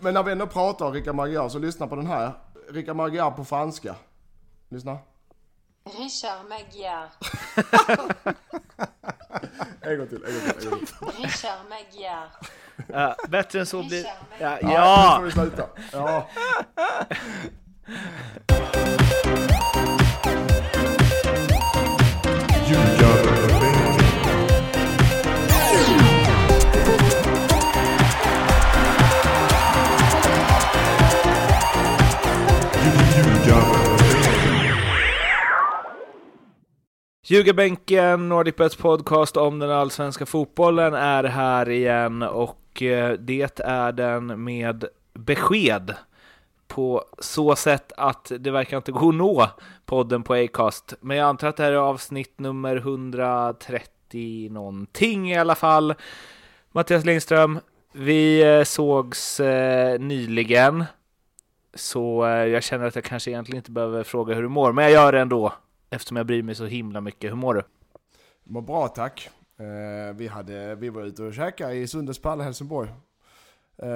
Men när vi ändå pratar om Rickard Magyar så lyssna på den här. Rickard Magyar på franska. Lyssna. Richard Magyar. En gång till, en gång till. En gång till. Richard Magyar. Ja, bättre än så blir... Ja. Ja, ja. nu får vi sluta. Ja. Ljugarbänken, NordicBets podcast om den allsvenska fotbollen är här igen och eh, det är den med besked på så sätt att det verkar inte gå att nå podden på Acast. Men jag antar att det här är avsnitt nummer 130 någonting i alla fall. Mattias Lindström, vi eh, sågs eh, nyligen. Så jag känner att jag kanske egentligen inte behöver fråga hur du mår, men jag gör det ändå. Eftersom jag bryr mig så himla mycket. Hur mår du? Mår bra tack. Eh, vi, hade, vi var ute och käkade i Sundsvall, Helsingborg. Eh,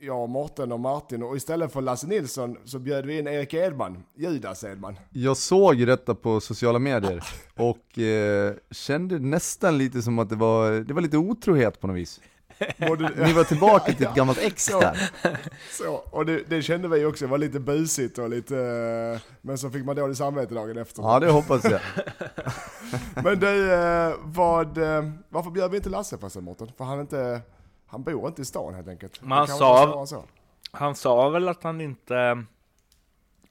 jag, och Morten och Martin och istället för Lasse Nilsson så bjöd vi in Erik Edman, Judas Edman. Jag såg detta på sociala medier och eh, kände nästan lite som att det var, det var lite otrohet på något vis. Både- Ni var tillbaka till ett gammalt ex Så. där. Så, och det, det kände vi också, det var lite busigt och lite, men så fick man dåligt samvete dagen efter. Ja det hoppas jag. Men du, eh, vad, eh, varför bjöd vi inte Lasse förresten Mårten? För han, inte, han bor inte i stan helt enkelt. Men han sa-. Han sa väl att han inte...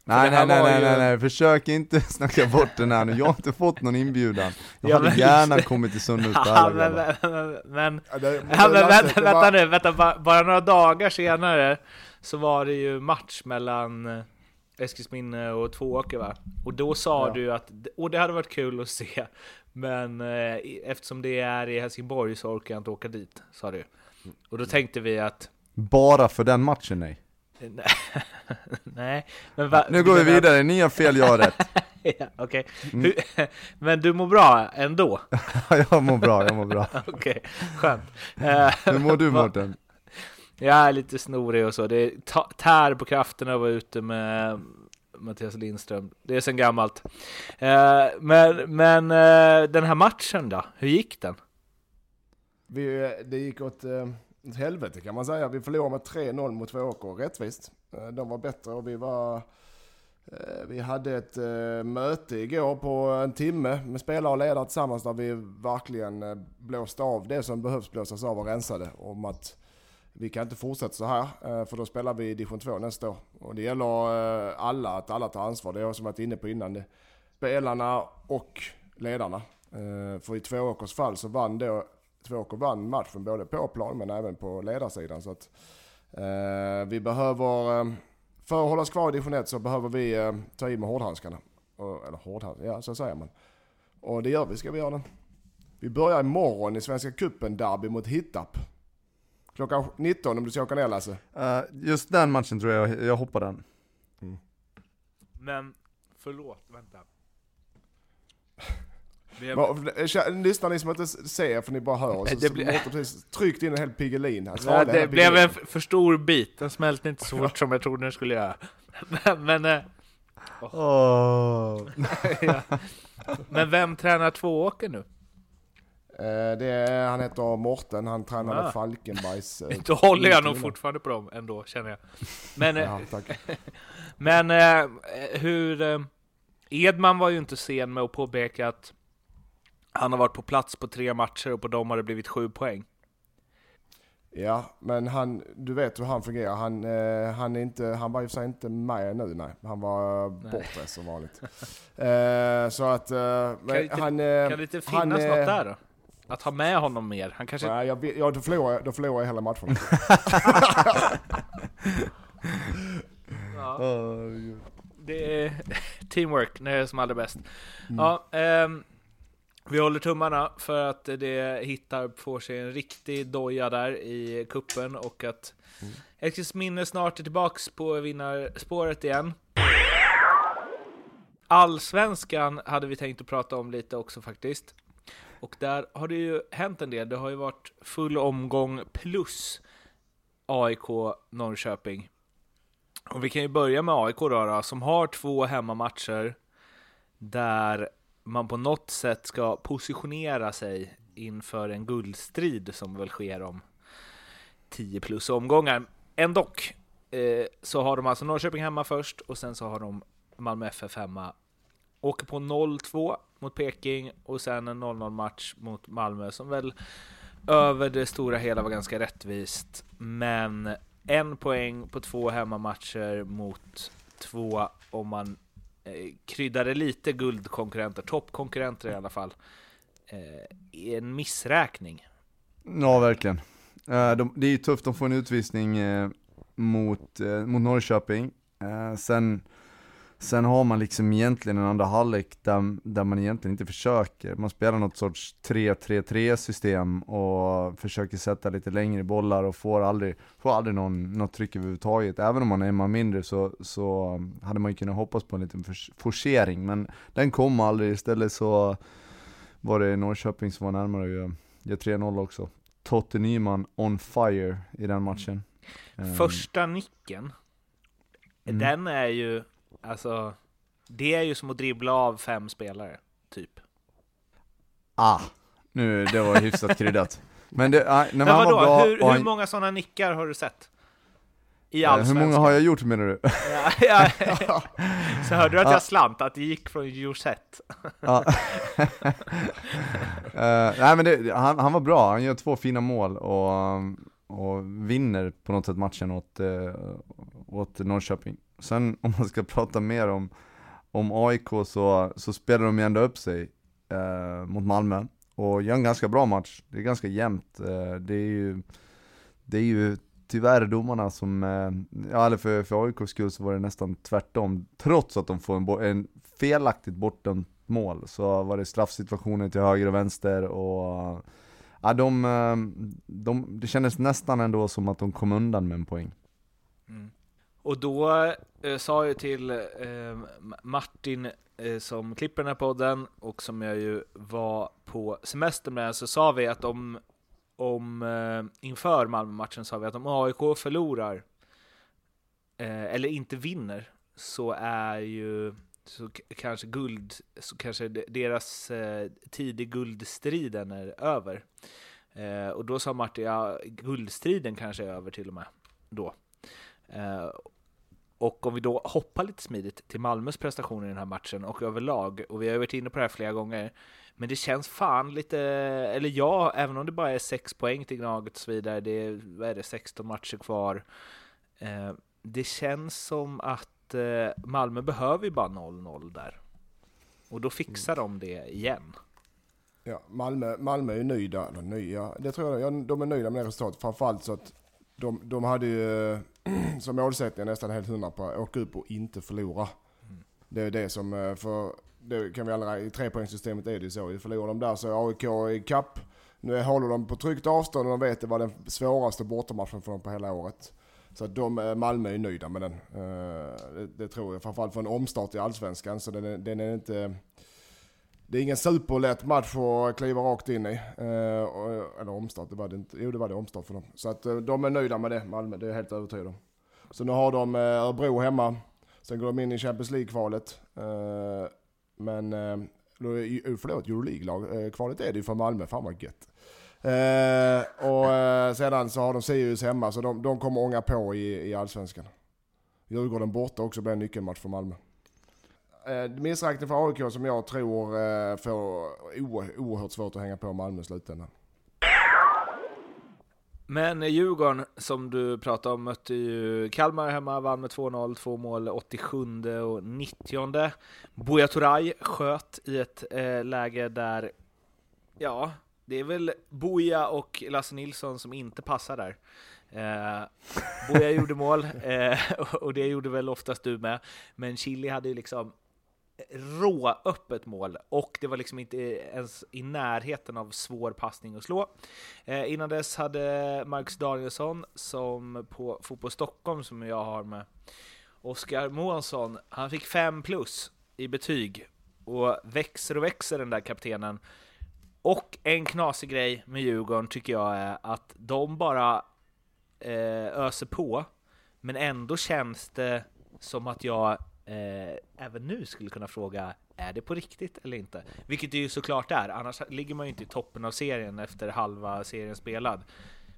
Nej nej nej ju- nej nej, försök inte snacka bort den här nu. Jag har inte fått någon inbjudan. Jag Ja, hade men- gärna kommit till Sundsvall men, grabbar. men, men, Ja, det, ja, men vänta, vänta var- nu, vänta, ba- bara några dagar senare så var det ju match mellan eh, Eskilsminne och Tvååker va? Och då sa Ja. du att, och det hade varit kul att se, men eh, eftersom det är i Helsingborg så orkar jag inte åka dit, sa du. Och då tänkte vi att, Bara för den matchen nej. Nej, nej men va, Nu går vi vidare, ni har fel, jag har rätt. ja, Okej, Hur- men du mår bra ändå? jag mår bra, jag mår bra. Okej, skönt. Eh, Hur mår du Mårten? Jag är lite snorig och så. Det ta- tär på krafterna att vara ute med Mattias Lindström. Det är sen gammalt. Eh, men men eh, den här matchen då? Hur gick den? Vi, det gick åt, helvete kan man säga. Vi förlorade med 3-0 mot Tvååker, rättvist. Eh, de var bättre och vi var... Eh, vi hade ett eh, möte igår på en timme med spelare och ledare tillsammans där vi verkligen blåste av det som behövs blåsas av och rensade. Om att vi kan inte fortsätta så här, för då spelar vi i division 2 nästa år. Och det gäller alla, att alla tar ansvar. Det har jag som varit inne på innan. Det. Spelarna och ledarna. För i Tvååkers fall så vann då Tvååker vann matchen både på plan men även på ledarsidan. Så att, eh, vi behöver, eh, för att hålla oss kvar i division 1 så behöver vi eh, ta i med hårdhandskarna. Och, eller hårdhandskarna, ja så säger man. Och det gör vi, ska vi göra det. Vi börjar imorgon i Svenska Cupen derby mot Hittarp. Klockan 19 om du ska åka ner Lasse. Eh, just den matchen tror jag, jag hoppar den. Men förlåt, vänta. Har- kä- Lyssnar ni som inte ser för ni bara hör. Så, Det Mårten precis tryckt in en hel Piggelin. Han Ja, det blev en för stor bit. Den smälte inte så fort som jag trodde den skulle göra. Men, men, eh, Åh. ja. men vem tränar Tvååker nu? Eh, det är, han heter Morten, han tränade Ah. Falkenbergs... eh, Då håller jag nog fortfarande på dem ändå, känner jag. Men, eh, Ja. Men eh, hur... Eh, Edman var ju inte sen med att påpeka att han har varit på plats på tre matcher och på dem har det blivit sju poäng. Ja, men han, du vet hur han fungerar. Han, eh, han, är inte, han var ju för sig inte med nu, nej. Han var eh, bortrest som vanligt. eh, så att... Eh, det inte- han, eh, Kan det inte han, finnas eh, något där då? Att ha med honom mer? Han kanske... Nej, jag, ja, då förlorar då förlorar jag hela matchen. Ja, det är teamwork när det är som allra bäst. Ja, ehm, vi håller tummarna för att det hittar får sig en riktig doja där i kuppen och att Eskilsminne snart är tillbaks på vinnarspåret igen. Allsvenskan hade vi tänkt att prata om lite också faktiskt. Och där har det ju hänt en del. Det har ju varit full omgång plus AIK Norrköping. Och vi kan ju börja med AIK då, då som har två hemmamatcher där man på något sätt ska positionera sig inför en guldstrid som väl sker om 10 plus omgångar. Ändå eh, så har de alltså Norrköping hemma först och sen så har de Malmö FF hemma. Åker på 0-2 mot Peking och sen en 0-0 match mot Malmö som väl över det stora hela var ganska rättvist. Men en poäng på två hemmamatcher mot två om man Eh, kryddade lite guldkonkurrenter, toppkonkurrenter i alla fall, eh, en missräkning. Ja, verkligen. Eh, de, det är ju tufft, de får en utvisning eh, mot, eh, mot Norrköping. Eh, sen, sen har man liksom egentligen en andra halvlek där, där man egentligen inte försöker. Man spelar något sorts 3-3-3 system och försöker sätta lite längre bollar och får aldrig, får aldrig någon, något tryck överhuvudtaget. Även om man är en man mindre så, så hade man ju kunnat hoppas på en liten forcering, men den kom aldrig. Istället så var det Norrköping som var närmare att göra, göra 3-0 också. Totte Nyman on fire i den matchen. Mm. Första nicken, mm. den är ju, alltså, det är ju som att dribbla av fem spelare, typ. Ah, nu, det var hyfsat kryddat. Men det, ah, när Men vadå, var bra hur, hur många sådana nickar har du sett? I Eh, Hur allsvenskan? många har jag gjort menar du? Ja, ja. Så hörde du att jag slant, att det gick från Josette? Ja. Eh, nej men det, han, han var bra, han gör två fina mål och, och vinner på något sätt matchen åt, uh, åt Norrköping. Sen om man ska prata mer om, om AIK så, så spelar de ju ändå upp sig eh, mot Malmö och gör en ganska bra match. Det är ganska jämnt. Eh, det är ju, det är ju tyvärr domarna som, eh, ja eller för, för AIKs skull så var det nästan tvärtom. Trots att de får en, en felaktigt bortdömt mål så var det straffsituationer till höger och vänster och ja, de, eh, de, det kändes nästan ändå som att de kom undan med en poäng. Mm. Och då eh, sa jag till eh, Martin eh, som klipper den här podden och som jag ju var på semester med, så sa vi att om, om eh, inför Malmö-matchen sa vi att om AIK förlorar eh, eller inte vinner så är ju så kanske guld, så kanske deras eh, tid i guldstriden är över. Eh, och då sa Martin, ja, guldstriden kanske är över till och med då. Eh, och om vi då hoppar lite smidigt till Malmös prestationer i den här matchen och överlag, och vi har varit inne på det här flera gånger, men det känns fan lite, eller ja, även om det bara är sex poäng till Gnaget och så vidare, det är, vad är det, 16 matcher kvar. Eh, det känns som att eh, Malmö behöver ju bara 0-0 där. Och då fixar de det igen. Ja, Malmö, Malmö är ju nöjda, eller nöjda, det tror jag, de är nöjda med det resultatet. Framförallt så att de, de hade ju som målsättning nästan helt hundra på att åka upp och inte förlora. Det är det som, eh, för det kan vi alla, i trepoängssystemet är det ju så. Förlorar de där så är AIK i kapp. Nu håller de på tryggt avstånd och de vet att det var den svåraste bortamatchen för dem på hela året. Så att de, eh, Malmö är nöjda med den. Eh, Det, det tror jag. Framförallt för en omstart i Allsvenskan så den är, den är inte... Det är ingen superlätt match att kliva rakt in i. Eh, Eller omstart, det var det inte. Jo det var det omstart för dem. Så att eh, de är nöjda med det, Malmö. Det är jag helt övertygad om. Så nu har de eh, Örebro hemma. Sen går de in i Champions League-kvalet. Eh, Men, eh, eh förlåt, Euroleague-kvalet är det ju för Malmö. Fan vad gött. Eh, och eh, sedan så har de Sirius hemma, så de, de kommer ånga på i, i Allsvenskan. Djurgården borta också blir en nyckelmatch för Malmö. Eh, missräkning för AIK som jag tror eh, får oerhört svårt att hänga på Malmö i slutändan. Men eh, Djurgården, som du pratade om, mötte ju Kalmar hemma, vann med 2-0, två mål 87 och 90. Buya Turay sköt i ett eh, läge där, ja, det är väl Buya och Lasse Nilsson som inte passar där. Eh, Buya gjorde mål, eh, och det gjorde väl oftast du med, men Chili hade ju liksom rå öppet mål och det var liksom inte ens i närheten av svår passning att slå. Eh, innan dess hade Marcus Danielsson, som på Fotboll Stockholm som jag har med Oskar Månsson, han fick 5 plus i betyg och växer och växer den där kaptenen. Och en knasig grej med Djurgården tycker jag är att de bara eh, öser på, men ändå känns det som att jag eh, även nu skulle kunna fråga är det på riktigt eller inte? Vilket det ju såklart är, annars ligger man ju inte i toppen av serien efter halva serien spelad.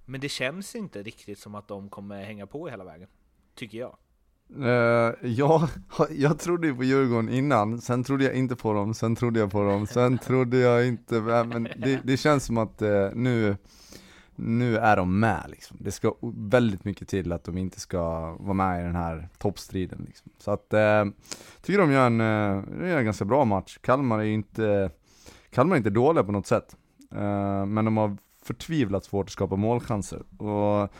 Men det känns inte riktigt som att de kommer hänga på hela vägen, tycker jag. Uh, ja, jag trodde ju på Djurgården innan, sen trodde jag inte på dem, sen trodde jag på dem, sen trodde jag inte, men det, det känns som att uh, nu, nu är de med liksom. Det ska väldigt mycket till att de inte ska vara med i den här toppstriden liksom. Så att, eh, tycker de gör en, eh, gör en ganska bra match. Kalmar är inte, Kalmar är inte dåliga på något sätt, eh, men de har förtvivlat svårt att skapa målchanser. Och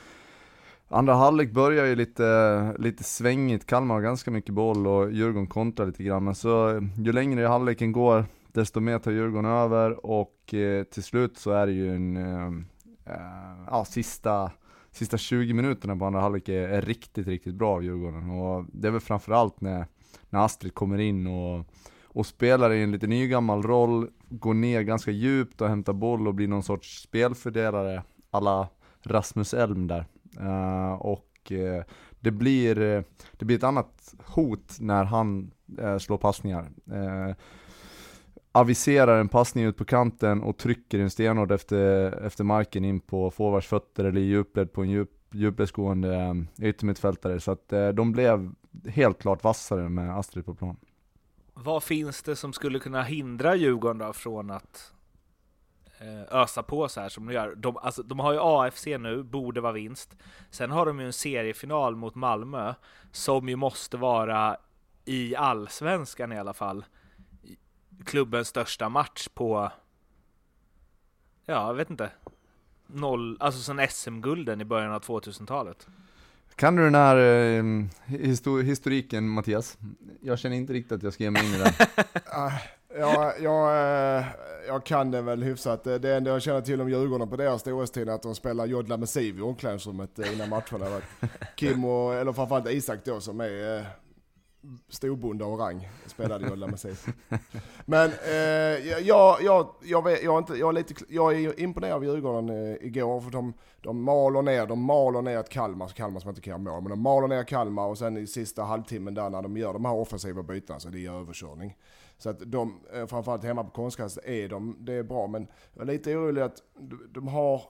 Andra halvlek börjar ju lite, lite svängigt, Kalmar har ganska mycket boll och Djurgården kontrar lite grann. Men så ju längre halvleken går, desto mer tar Djurgården över och eh, till slut så är det ju en, eh Eh, ja sista, sista 20 minuterna på andra halvlek är, är, riktigt, riktigt bra av Djurgården. Och det är väl framförallt när, när Astrid kommer in och, och spelar i en lite nygammal roll, går ner ganska djupt och hämtar boll och blir någon sorts spelfördelare alla Rasmus Elm där. Uh, och uh, det, blir, uh, det blir ett annat hot när han slår passningar aviserar en passning ut på kanten och trycker en stenhård efter, efter marken in på forwards fötter eller i djupled på en djup, djupledsgående eh, yttermittfältare. Så att eh, de blev helt klart vassare med Astrid på plan. Vad finns det som skulle kunna hindra Djurgården då från att eh, ösa på så här som de gör. De, alltså, de har ju AFC nu, borde vara vinst. Sen har de ju en seriefinal mot Malmö som ju måste vara i allsvenskan i alla fall klubbens största match på ja, jag vet inte noll, alltså sen SM-gulden i början av 2000-talet. Kan du den här eh, histor historiken Mattias? Jag känner inte riktigt att jag ska ge mig in i den. Ah, Ja, jag, eh, jag kan det väl hyfsat. Det enda jag känner till om Djurgården på deras storhetstid är att de spelar Jodla med Siv i omklädningsrummet innan matcherna. Kim och, eller framförallt Isak då som är eh, storbonde och rang, spelade jag med Siv. Men eh, jag, jag, jag, vet, jag, är inte, jag, är lite, jag är imponerad av Djurgården eh, igår för de, de maler ner, de maler ner ett Kalmar, så Kalmar som inte kan göra mål, men de maler ner Kalmar och sen i sista halvtimmen där när de gör de här offensiva bytena så det är överkörning. Så att de, eh, framförallt hemma på konstgräs, är de, det är bra. Men jag är lite orolig att de har,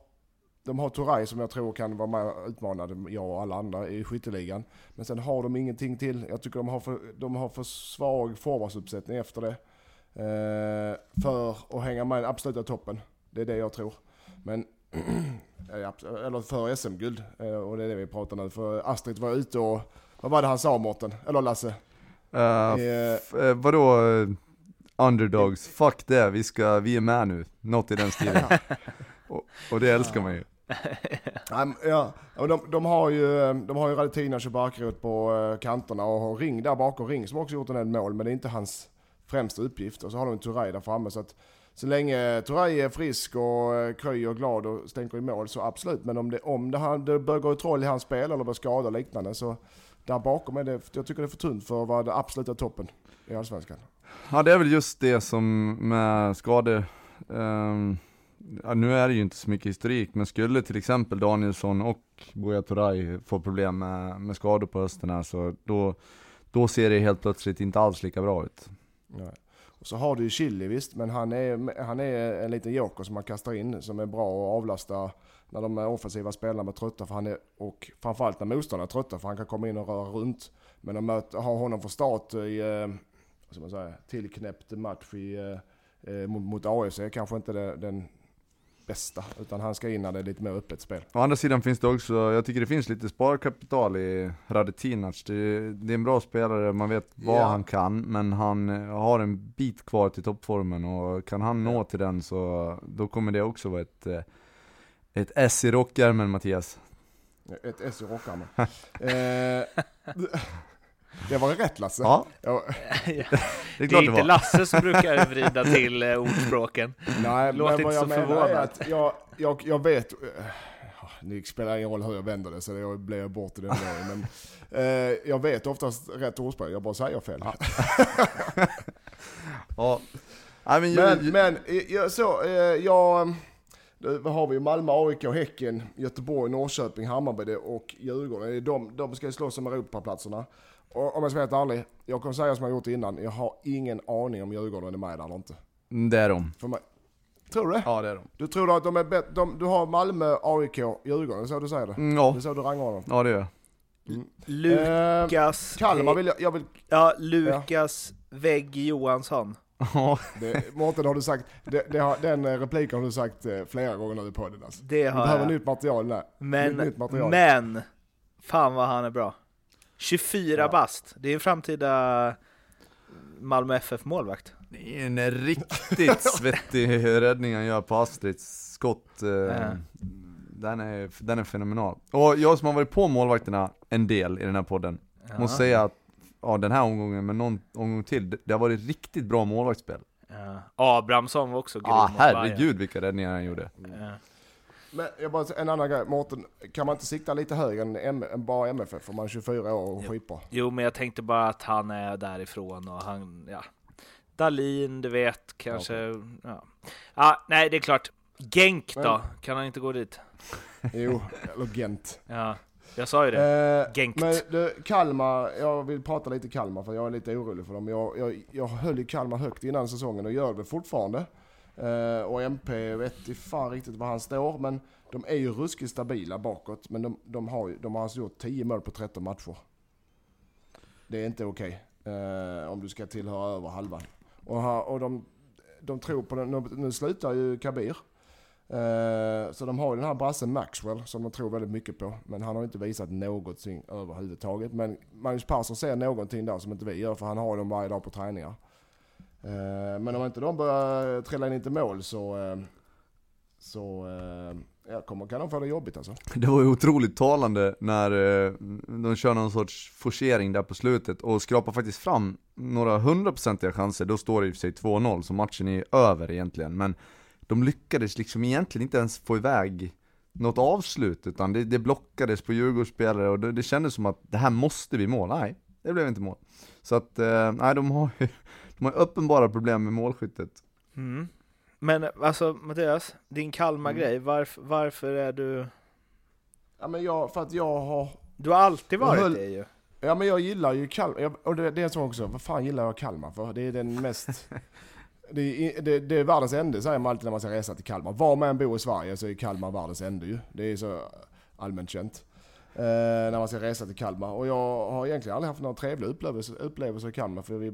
de har Turay som jag tror kan vara med utmanad, jag och alla andra i skytteligan. Men sen har de ingenting till. Jag tycker de har för, de har för svag forwardsuppsättning efter det. Eh, för att hänga med i den absoluta toppen. Det är det jag tror. Men eller för SM-guld. Eh, och det är det vi pratar nu. För Astrid var ute och, vad var det han sa Mårten? Eller Lasse? Uh, uh, vadå underdogs? Fuck det, vi, ska, vi är med nu. Något i den stilen. och, och, det älskar man ju. ja, de, de har ju, de har ju Radetinac och Barkrot på kanterna och Ring där bakom, Ring som också gjort en del mål, men det är inte hans främsta uppgift. Och så har de Turay där framme. Så att så länge Turay är frisk och kry och glad och stänker i mål så absolut. Men om det, om det, det börjar gå troll i hans spel eller blir skador och liknande så där bakom är det, jag tycker det är för tunt för att vara det absoluta toppen i Allsvenskan. Ja det är väl just det som med skador, um, ja, nu är det ju inte så mycket historik, men skulle till exempel Danielsson och Buya Turay få problem med, med skador på hösten här så då, då ser det helt plötsligt inte alls lika bra ut. Nej. Och så har du ju Chili visst, men han är, han är en liten joker som man kastar in som är bra att avlasta när de offensiva spelarna är trötta för han är, och framförallt när motståndarna är trötta för han kan komma in och röra runt. Men att möta, ha honom för start i, eh, vad ska man säga, tillknäppt match i, eh, eh mot, mot AFC kanske inte det, den bästa, utan han ska in när det är lite mer öppet spel. Å andra sidan finns det också, jag tycker det finns lite sparkapital i Radetinac. Det, det är en bra spelare, man vet vad ja. han kan, men han har en bit kvar till toppformen och kan han nå till den så då kommer det också vara ett eh, ett S i rockärmen Mattias. Ett S i rockärmen. eh, det var rätt Lasse. Ja. ja. det, är det, är inte Lasse som brukar vrida till eh, ordspråken. Nej, Låt men vad jag menar är att jag, jag, jag vet, eh, det spelar ingen roll hur jag vänder det så det blir jag bort i den dagen. Men eh, jag vet oftast rätt ordspråk, jag bara säger fel. Ja. ja. men, men, men jag, så, eh, jag Nu har vi ju Malmö, AIK, Häcken, Göteborg, Norrköping, Hammarby och Djurgården. Det är De, de ska ju slåss om Europaplatserna. Och om jag ska vara helt ärlig, jag kommer säga som jag gjort innan, jag har ingen aning om Djurgården är med där eller inte. Mm, Det är de. För mig. Tror du det? Ja det är de. Du tror att de är bättre, de, du har Malmö, AIK, Djurgården, det är så du säger det? Mm, Det ja. är så du rangordnar dem? ja det gör jag. Lukas... Eh, Kalmar vill jag, jag vill, Ja, Lukas Vägg Johansson. Ja, det, Mårten har du sagt, det, det har, den eh, repliken har du sagt eh, flera gånger nu i podden alltså. Det Du har behöver jag. nytt material där. Men, nytt material. men, fan vad han är bra. 24 Ja. bast. Det är en framtida Malmö FF-målvakt. det är en riktigt svettig räddning han gör på Astrids skott. eh, Ja. Den, är, den är fenomenal. Och jag som har varit på målvakterna en del i den här podden, måste säga att ja, den här omgången, men någon omgång till, det, har varit riktigt bra målvaktsspel. Ja. Abrahamsson var också grym Ja, ah, herregud vilka räddningar han gjorde. Ja. Men jag bara, en annan grej, Mårten, kan man inte sikta lite högre än, M, än bara MFF om man är 24 år och skitbra? Jo, men jag tänkte bara att han är därifrån och han, ja. Dalin, du vet, kanske, ja. ja. nej, det är klart. Genk då? Men- Kan han inte gå dit? Jo, eller Gent. Ja, jag sa ju det. Eh, Genkt. Men du, Kalmar, jag vill prata lite Kalmar för jag är lite orolig för dem. Jag, jag, jag höll ju Kalmar högt innan säsongen och gör det fortfarande. Uh, och MP vet i fan riktigt var han står, men de är ju ruskigt stabila bakåt. Men de, de har de har alltså gjort 10 mål på 13 matcher. Det är inte okej. eh, om du ska tillhöra över halvan. Och, ha- och de, de tror på den, nu, nu slutar ju Kabir. Uh, så de har ju den här brassen Maxwell som de tror väldigt mycket på. Men han har inte visat någonting överhuvudtaget. Men Magnus Persson ser någonting där som inte vi gör för han har dem varje dag på träningar. Eh, men om inte de börjar trilla in inte mål så, eh, så eh, ja, kommer, kan de få det jobbigt alltså. Det var ju otroligt talande när de kör någon sorts forcering där på slutet och skrapar faktiskt fram några hundraprocentiga chanser, då står det i och för sig 2-0 så matchen är över egentligen men de lyckades liksom egentligen inte ens få iväg något avslut utan det, det blockades på Djurgårdsspelare och det, det kändes som att det här måste vi mål, nej det blev inte mål. Så att, nej de har ju de har uppenbara problem med målskyttet. Mm. Men alltså Mattias, din Kalmar-grej, varför, varför är du... Ja men jag, för att jag har Du har alltid varit höll- det ju. Ja men jag gillar ju Kalmar, jag- och det, det är en sån också, vad fan gillar jag Kalmar för? Det är den mest... Det är, det, det är världens ände säger man alltid när man ska resa till Kalmar. Var man än bor i Sverige så är Kalmar världens ände ju. Det är så allmänt känt. Eh, när man ska resa till Kalmar. Och jag har egentligen aldrig haft några trevliga upplevelser, upplevelser i Kalmar för vi...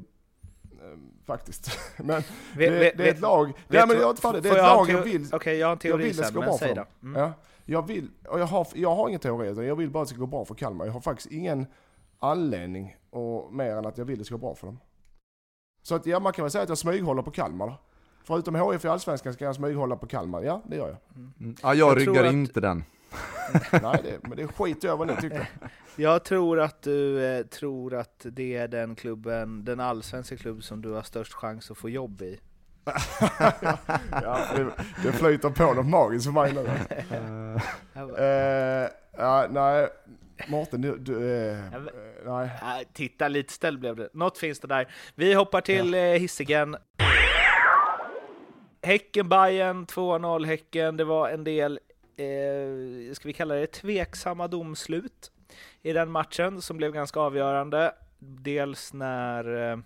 Eh, faktiskt. men Vet- det, vet- det är ett lag... Nej men jag inte det. Är ett ha lag jag vill... Okej, jag har en jag teori vill det sen, ska gå men bra säg för. Mm. Ja, jag vill, och jag har, jag har ingen teori utan jag vill bara att det ska gå bra för Kalmar. Jag har faktiskt ingen anledning och mer än att jag vill det ska gå bra för dem. Så att ja, man kan väl säga att jag smyghåller på Kalmar. Förutom HIF i Allsvenskan ska jag smyghålla på Kalmar. Ja, det gör jag. Mm. Ja, jag, Jag ryggar att- inte den. Nej, det, men det skiter jag vad ni tycker. Jag tror att du eh, tror att det är den klubben, den allsvenska klubb som du har störst chans att få jobb i. Ja, det, det flyter på något magiskt för mig nu. Eh, ja, nej, Mårten, du... du eh, Ja, eh, nej. Titta, lite ställ blev det. Något finns det där. Vi hoppar till eh, Hisingen. häcken Bayern 2-0 Häcken. Det var en del, eh, ska vi kalla det tveksamma domslut i den matchen som blev ganska avgörande. Dels när eh,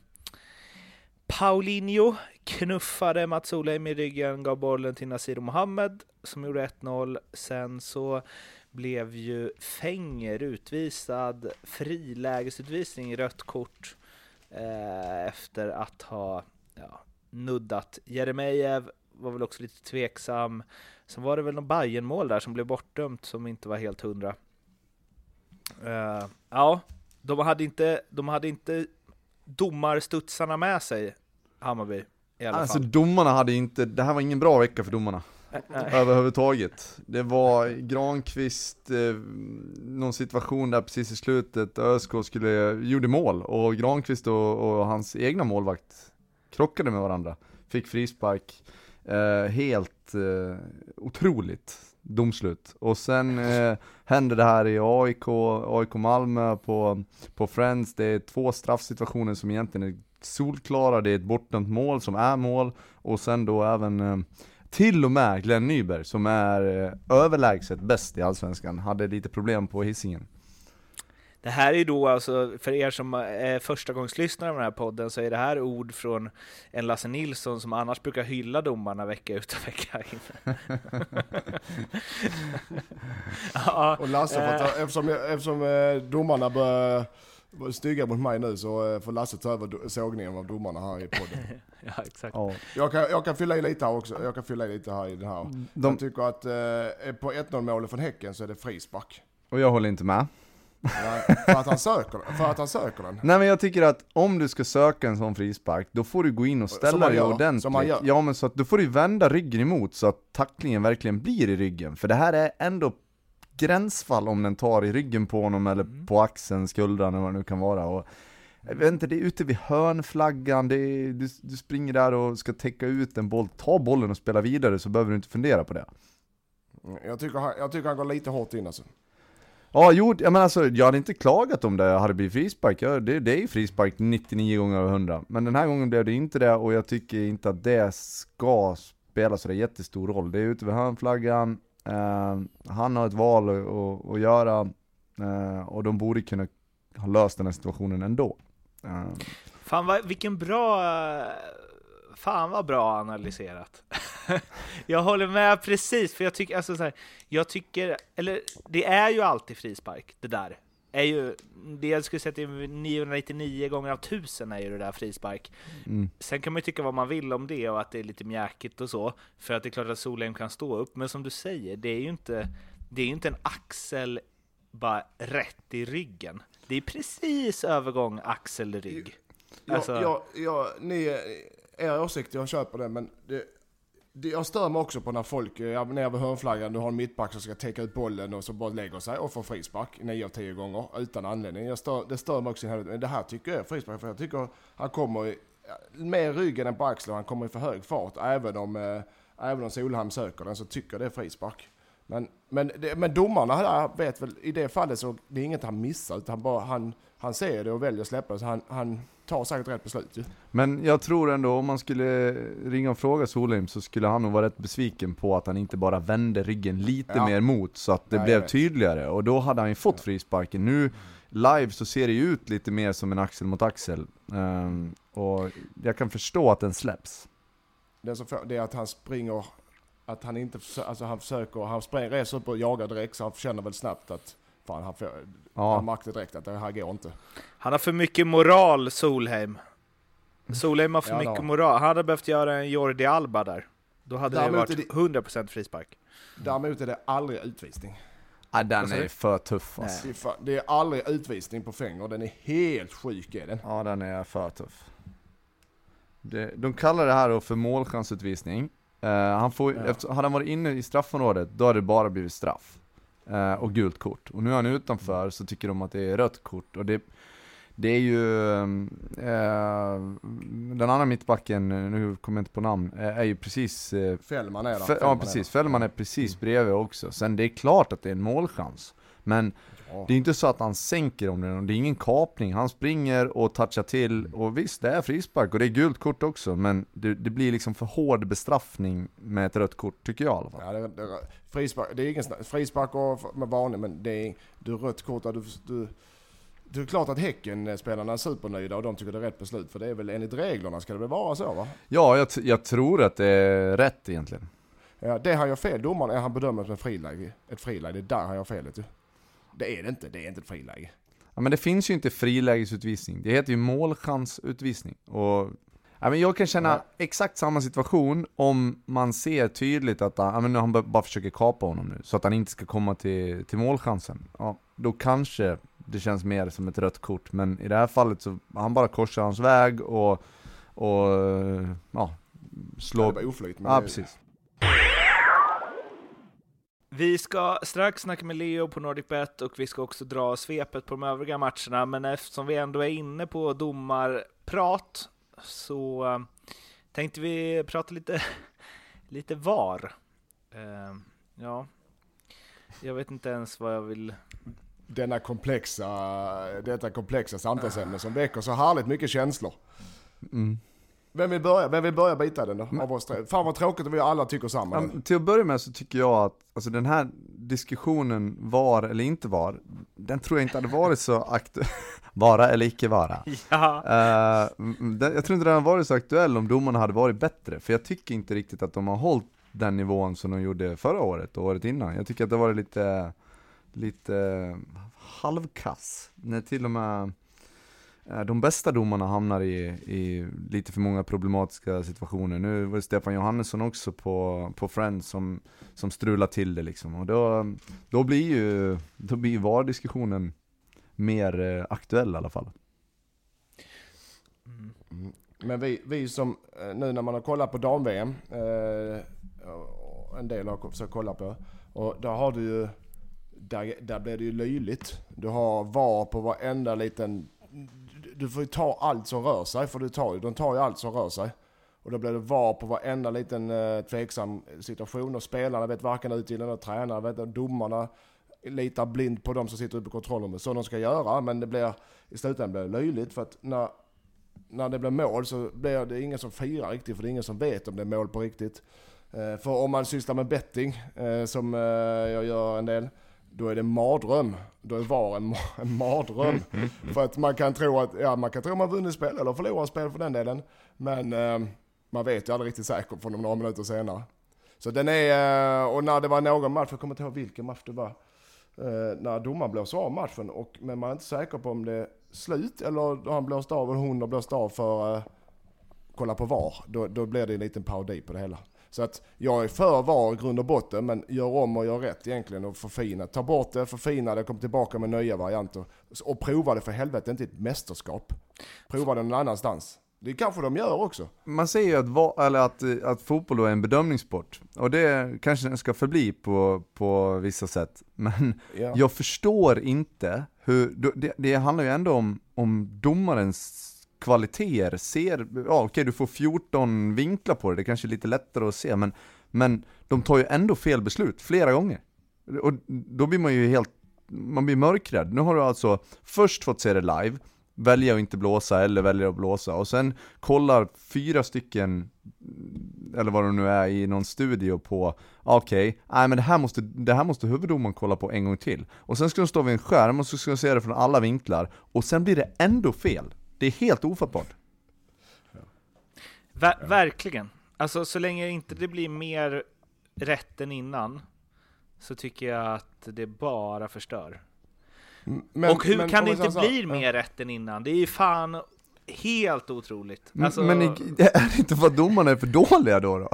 Paulinho knuffade Mats Olheim i ryggen, gav bollen till Nasir Mohammed som gjorde 1-0. Sen så blev ju Fänger utvisad, frilägesutvisning, rött kort eh, efter att ha ja, nuddat Jeremejeff, var väl också lite tveksam. Sen var det väl någon Bayern-mål där som blev bortdömt som inte var helt hundra. Eh, ja, de hade inte, de hade inte domarstudsarna med sig, Hammarby i alla Alltså fall. domarna hade inte, det här var ingen bra vecka för domarna. Överhuvudtaget. Det var Granqvist, eh, någon situation där precis i slutet, ÖSK skulle, gjorde mål och Granqvist och, och hans egna målvakt krockade med varandra. Fick frispark. Eh, helt eh, otroligt domslut. Och sen eh, händer det här i AIK, AIK Malmö på, på Friends. Det är två straffsituationer som egentligen är solklara. Det är ett bortdömt mål som är mål och sen då även eh, till och med Glenn Nyberg, som är eh, överlägset bäst i Allsvenskan, hade lite problem på hissingen. Det här är då alltså, för er som är förstagångslyssnare av den här podden, så är det här ord från en Lasse Nilsson som annars brukar hylla domarna vecka ut och vecka in. ja, och Lasse, ta, eh. eftersom, eftersom eh, domarna börjar vara stygga mot mig nu så eh, får Lasse ta över sågningen av domarna här i podden. ja, exakt. Ja. Jag, kan, jag kan fylla i lite här också. Jag kan fylla i lite här i den här. De... Jag tycker att eh, på 1-0 målet från Häcken så är det frispark. Och jag håller inte med. För att han söker, för att han söker den. Nej men jag tycker att om du ska söka en sån frispark, då får du gå in och ställa dig ordentligt. Som man gör. Ja men så att då får du vända ryggen emot så att tacklingen verkligen blir i ryggen. För det här är ändå gränsfall om den tar i ryggen på honom eller mm. på axeln, skuldran eller vad det nu kan vara. Och, jag vet inte, det är ute vid hörnflaggan, det är, du, du springer där och ska täcka ut en boll, ta bollen och spela vidare så behöver du inte fundera på det. Jag tycker, jag tycker han går lite hårt in alltså. Ja, jo, jag menar alltså, jag hade inte klagat om det hade blivit frispark. Jag, det, det är ju frispark 99 gånger av 100. Men den här gången blev det inte det och jag tycker inte att det ska spela så jättestor roll. Det är ute vid hörnflaggan, eh, han har ett val att, att göra eh, och de borde kunna ha löst den här situationen ändå. Eh. Fan vad, vilken bra eh, Fan vad bra analyserat. jag håller med precis, för jag tycker, alltså så här, jag tycker, eller det är ju alltid frispark, det där. Är ju, det jag skulle säga till 999 gånger av 1000 är ju det där frispark. Mm. Sen kan man ju tycka vad man vill om det och att det är lite mjäkigt och så, för att det är klart att Solheim kan stå upp, men som du säger, det är ju inte, det är inte en axel bara rätt i ryggen. Det är precis övergång axel-rygg. Ja, alltså... ja, ja, ni, er åsikt, jag köper det, men det, det, jag stör mig också på när folk eh, när jag vid hörnflaggan, du har en mittback som ska täcka ut bollen och så bara lägger sig och får frispark 9 av 10 gånger utan anledning. Jag stör, det stör mig också i Men det här tycker jag är frispark, för jag tycker han kommer med ryggen än på axeln och han kommer i för hög fart. Även om, eh, även om Solheim söker den så tycker jag det är frispark. Men, men, det, men domarna här vet väl, i det fallet så det är inget han missar, utan han, bara, han, han ser det och väljer att släppa det. Så han, han tar säkert rätt beslut ju. Men jag tror ändå om man skulle ringa och fråga Solheim så skulle han nog vara rätt besviken på att han inte bara vände ryggen lite ja. mer mot så att det ja, blev tydligare. Och då hade han ju fått frisparken. Nu live så ser det ju ut lite mer som en axel mot axel. Um, och jag kan förstå att den släpps. Det, som, det är att han springer, att han inte, alltså han försöker, han springer, reser upp och jagar direkt så han känner väl snabbt att fan han, får, ja. han märkte direkt att det här går inte. Han har för mycket moral, Solheim. Solheim har för ja, mycket då. moral. Han hade behövt göra en Jordi Alba där. Då hade Däremot det varit det, 100% frispark. Däremot är det aldrig utvisning. Ja, den är för tuff alltså. Det, är för, det är aldrig utvisning på Fenger, den är helt sjuk är den. Ja, den är för tuff. Det, de kallar det här för målchansutvisning. Uh, han får, ja. efter, hade han varit inne i straffområdet, då hade det bara blivit straff. Uh, och gult kort. Och nu är han utanför, så tycker de att det är rött kort. Och det, det är ju, uh, den andra mittbacken, nu kommer jag inte på namn, är ju precis... Fällman är det. Ja precis, Fällman är precis mm. bredvid också. Sen det är klart att det är en målchans. Men det är inte så att han sänker om det, det är ingen kapning. Han springer och touchar till, och visst det är frispark och det är gult kort också, men det, det blir liksom för hård bestraffning med ett rött kort, tycker jag i alla fall. Ja, det, det, frispark, det är ingen frispark och med vanlig, men det är, du rött kort, du, du, det är klart att Häcken-spelarna är supernöjda och de tycker det är rätt beslut, för det är väl enligt reglerna ska det väl vara så va? Ja, jag, jag tror att det är rätt egentligen. Ja, det han gör fel, domaren, är han bedömer som ett friläge. Ett friläge, det är där han gör felet ju. Det är det inte, det är inte ett friläge. Ja men det finns ju inte frilägesutvisning, det heter ju målchansutvisning. Och, ja, men jag kan känna ja. exakt samma situation om man ser tydligt att ja, men han bara försöker kapa honom nu, så att han inte ska komma till, till målchansen. Ja, då kanske det känns mer som ett rött kort, men i det här fallet så, han bara korsar hans väg och, och ja, slår... Ja, det var oflyt. Ja, precis. Vi ska strax snacka med Leo på NordicBet och vi ska också dra svepet på de övriga matcherna, men eftersom vi ändå är inne på domarprat så uh, tänkte vi prata lite, lite VAR. Uh, ja, jag vet inte ens vad jag vill... Denna komplexa, detta komplexa samtalsämne som väcker så härligt mycket känslor. Mm. Vem vill börja? Vem vill börja bita den då? Av oss tre? Fan vad tråkigt om vi alla tycker samma. Ja, till att börja med så tycker jag att alltså den här diskussionen var eller inte var, den tror jag inte hade varit så aktuell, vara eller icke vara. Ja. M- den- jag tror inte den hade varit så aktuell om domarna hade varit bättre, för jag tycker inte riktigt att de har hållit den nivån som de gjorde förra året och året innan. Jag tycker att det varit lite, lite halvkass, när till och med Eh, de bästa domarna hamnar i, i lite för många problematiska situationer. Nu var det Stefan Johannesson också på, på Friends som, som strulade till det liksom. Och då, då blir ju, då blir VAR-diskussionen mer eh, aktuell i alla fall. Mm. Men vi, vi som, eh, nu när man har kollat på dam-VM, eh, en del har försökt kolla på, och där har du ju, där, där blir det ju löjligt. Du har VAR på varenda liten, du- får ju ta allt som rör sig, för du tar, ju- de tar ju allt som rör sig. Och då blir det VAR på varenda liten eh, tveksam situation och spelarna vet varken ut eller tränare, vet domarna litar blind på de som sitter uppe i kontrollrummet. Så de ska göra, men det blir i slutändan blir det löjligt för att när när det blir mål så blir det ingen som firar riktigt för det är ingen som vet om det är mål på riktigt. Eh, För om man sysslar med betting, eh, som eh, jag gör en del, då är det mardröm. Då är VAR en, en mardröm. för att man kan tro att, ja man kan tro att man vunnit spel eller förlorat spel för den delen. Men eh, man vet ju aldrig riktigt säkert från några minuter senare. Så den är, eh, och när det var någon match, jag kommer inte ihåg vilken match det var, eh, när domaren blåser av matchen, och, men man är inte säker på om det är slut eller har han blåst av eller hon har blåst av för eh, kolla på VAR. Då, då blir det en liten parodi på det hela. Så att jag är för VAR grund och botten, men gör om och gör rätt egentligen och förfina. Ta bort det, förfina det, kom tillbaka med nya varianter. Och prova det för helvete, inte ett mästerskap. Prova det någon annanstans. Det kanske de gör också. Man säger ju att, va- eller att, eh, att fotboll är en bedömningssport, och det kanske den ska förbli på, på vissa sätt, men Ja. jag förstår inte hur, det, det handlar ju ändå om, om domarens kvaliteter, ser, ja okej du får 14 vinklar på det, det kanske är lite lättare att se, men, men de tar ju ändå fel beslut flera gånger. Och då blir man ju helt, man blir mörkrädd. Nu har du alltså först fått se det live, välja att inte blåsa eller välja att blåsa och sen kollar fyra stycken eller vad det nu är i någon studio på ah, okej, nej men det här, måste, det här måste huvuddomaren kolla på en gång till. Och sen ska de stå vid en skärm och så ska de se det från alla vinklar och sen blir det ändå fel. Det är helt ofattbart. Ver verkligen. Alltså så länge inte det blir mer rätt än innan så tycker jag att det bara förstör. Men- och hur men kan det inte så bli mer rätt än innan? Det är ju fan helt otroligt. Alltså, Men är det inte för att domarna är för dåliga då? då?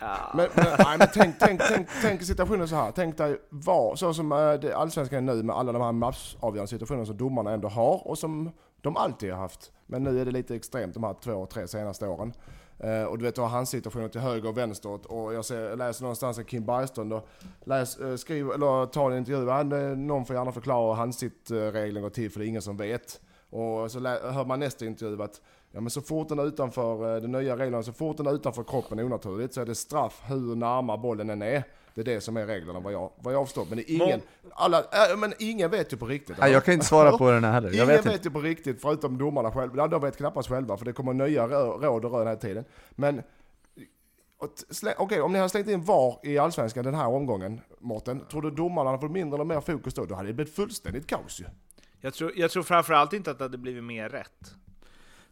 ja. Men, men, nej, men tänk, tänk, tänk, tänk situationen så här. Tänk dig var, så som eh, det allsvenskan är nu med alla de här matchavgörande situationerna som domarna ändå har och som de alltid har haft. Men nu är det lite extremt de här två, tre senaste åren. Eh, och du vet, du har handsituationer till höger och vänster och jag, ser, jag läser någonstans att Kim Bergström då, läs, eh, skriver, eller tar en intervju, han, någon får gärna förklara hur handsittregeln eh, går till för det är ingen som vet. Och så lä- hör man nästa intervju att ja, men så fort den är utanför, eh, den nya regeln, så fort den är utanför kroppen onaturligt så är det straff hur närma bollen än är. Det är det som är reglerna vad jag, vad jag förstår. Men ingen, alla, äh, men ingen vet ju på riktigt. Nej, jag kan inte svara på den här heller. Jag Ingen vet ju på riktigt, förutom domarna själva. De vet knappast själva, för det kommer nya rå- råd och rön hela tiden. Men, okej, om ni hade slängt in VAR i Allsvenskan den här omgången, Mårten, tror du domarna hade fått mindre eller mer fokus då? Då hade det blivit fullständigt kaos ju. jag, tror, jag tror framförallt inte att det hade blivit mer rätt.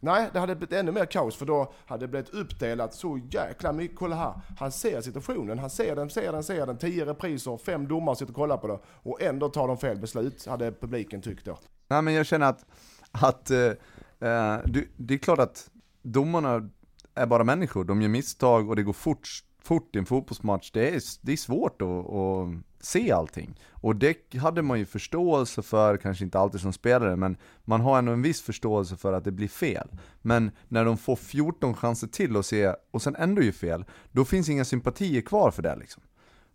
Nej, det hade blivit ännu mer kaos för då hade det blivit uppdelat så jäkla mycket. Kolla här, han ser situationen, han ser den, ser den, ser den. Tio repriser, fem domare sitter och kollar på det och ändå tar de fel beslut, hade publiken tyckt då. Nej men jag känner att, att eh, eh, du, det är klart att domarna är bara människor, de gör misstag och det går fort, fort i en fotbollsmatch. Det är, det är svårt att, att se allting. Och det hade man ju förståelse för, kanske inte alltid som spelare, men man har ändå en viss förståelse för att det blir fel. Men när de får 14 chanser till att se, och sen ändå gör fel, då finns inga sympatier kvar för det liksom.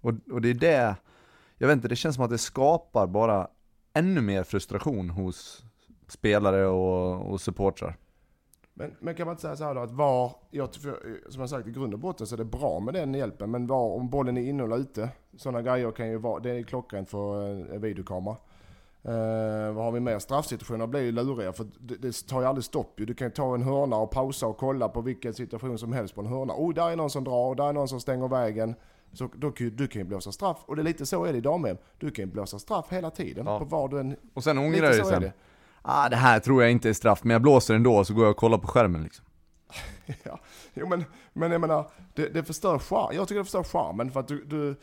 Och, och det är det, jag vet inte, det känns som att det skapar bara ännu mer frustration hos spelare och, och supportrar. Men, men kan man inte säga så här då att VAR, jag, tycker- som jag sagt i grund och botten så är det bra med den hjälpen, men VAR om bollen är inne eller ute, sådana grejer kan ju vara, det är klockrent för en videokamera. Eh, vad har vi mer? Straffsituationer blir ju luriga för det, det tar ju aldrig stopp ju. Du kan ju ta en hörna och pausa och kolla på vilken situation som helst på en hörna. Oh, där är någon som drar, där är någon som stänger vägen. Så då du kan ju blåsa straff. Och det är lite så är det i dam Du kan ju blåsa straff hela tiden. Ja. På vad du än... Och sen ångrar dig sen. det. Ah, det här tror jag inte är straff, men jag blåser ändå, så går jag och kollar på skärmen liksom. Ja, jo men, men jag menar, det, det förstör charm. Jag tycker det förstör charmen för att du, du,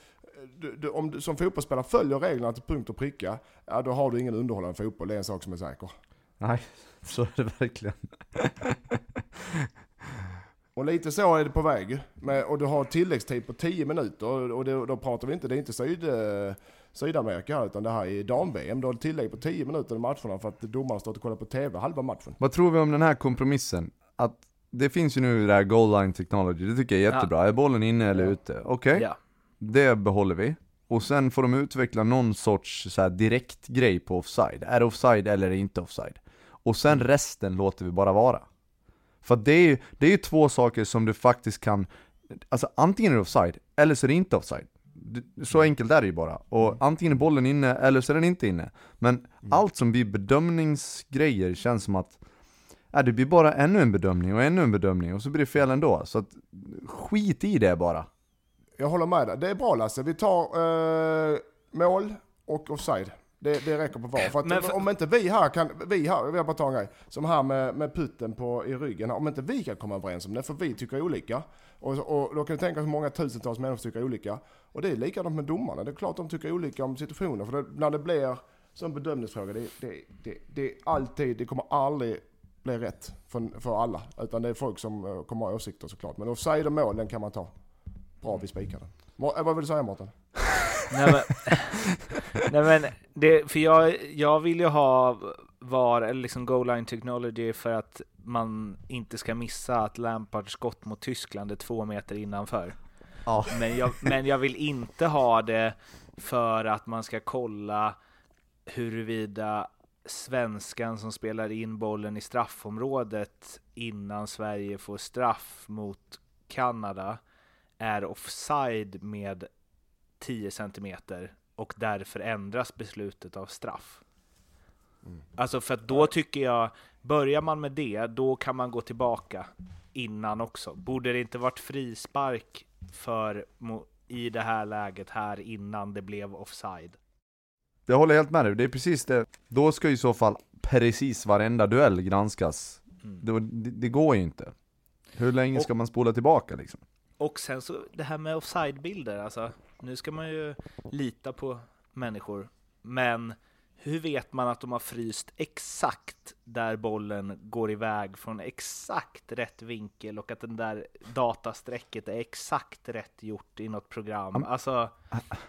du, du om du som fotbollsspelare följer reglerna till punkt och pricka, ja då har du ingen underhållande fotboll. Det är en sak som är säker. Nej, så är det verkligen. Och lite så är det på väg. Och du har tilläggstid på 10 minuter och, och det, då pratar vi inte, det är inte syd, eh, Sydamerika här, utan det här är dam-VM. Du har tillägg på 10 minuter i matcherna för att domaren står och kollar på TV halva matchen. Vad tror vi om den här kompromissen? Att det finns ju nu det här goal line technology, det tycker jag är jättebra. Är bollen inne eller Ja. ute? Okej, Ja. det behåller vi. Och sen får de utveckla någon sorts så här direkt grej på offside. Är det offside eller är det inte offside? Och sen resten låter vi bara vara. För det är ju det är två saker som du faktiskt kan, alltså antingen är det offside, eller så är det inte offside. Så enkelt är det ju bara. Och antingen är bollen inne, eller så är den inte inne. Men allt som blir bedömningsgrejer känns som att Ja, det blir bara ännu en bedömning och ännu en bedömning och så blir det fel ändå. Så att skit i det bara. Jag håller med dig. Det är bra Lasse. Vi tar eh, mål och offside. Det, det räcker på var. För att för- om inte vi här kan, vi här, jag vill bara ta en grej. Som här med, med putten på, i ryggen. Om inte vi kan komma överens om det, för vi tycker olika. Och, och då kan du tänka hur många tusentals människor tycker olika. Och det är likadant med domarna. Det är klart de tycker olika om situationer. För det, när det blir som bedömningsfråga, det, det, det, det är alltid, det kommer aldrig bli rätt för, för alla. Utan det är folk som eh, kommer ha åsikter såklart. Men offside och mål, den kan man ta. Bra, vi spikar den. Eh, Vad vill du säga Mårten? Nej men, nej men det, för jag, jag vill ju ha VAR, eller liksom goal line technology för att man inte ska missa att Lampards skott mot Tyskland är två meter innanför. Ja. Men jag, men jag vill inte ha det för att man ska kolla huruvida svenskan som spelar in bollen i straffområdet innan Sverige får straff mot Kanada är offside med 10 centimeter och därför ändras beslutet av straff. Alltså för att då tycker jag, börjar man med det, då kan man gå tillbaka innan också. Borde det inte varit frispark för i det här läget här innan det blev offside? Jag håller helt med dig, det är precis det. Då ska ju i så fall precis varenda duell granskas. Mm. Det, det, det går ju inte. Hur länge Och- ska man spola tillbaka liksom? Och sen så det här med offside-bilder, alltså nu ska man ju lita på människor, men hur vet man att de har fryst exakt där bollen går iväg från exakt rätt vinkel och att den där datasträcket är exakt rätt gjort i något program? Am- Alltså,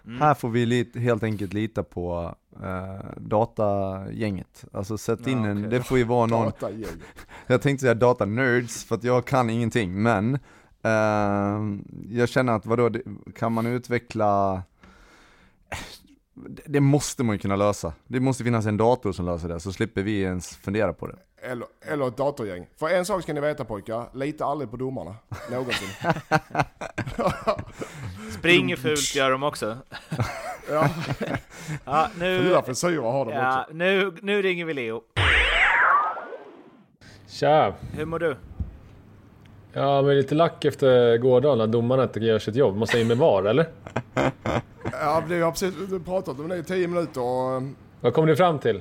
mm. Här får vi helt enkelt lita på eh, datagänget. Alltså sätt in Ja, en, okej. det får ju vara någon, jag tänkte säga data-nerds för att jag kan ingenting, men eh, jag känner att vadå, kan man utveckla det- måste man ju kunna lösa. Det måste finnas en dator som löser det, så slipper vi ens fundera på det. Eller, eller ett datorgäng. För en sak ska ni veta pojkar, lita aldrig på domarna. Någonsin. springer fult gör de också. ja, Ja, nu, fyra frisyrer har de ja, också. nu, nu ringer vi Leo. Tja! Hur mår du? Ja, men lite lack efter gårdagen när domarna inte gör sitt jobb. Man säger med VAR, eller? Ja, vi har precis pratat om det i tio minuter och eh, Vad kom ni fram till?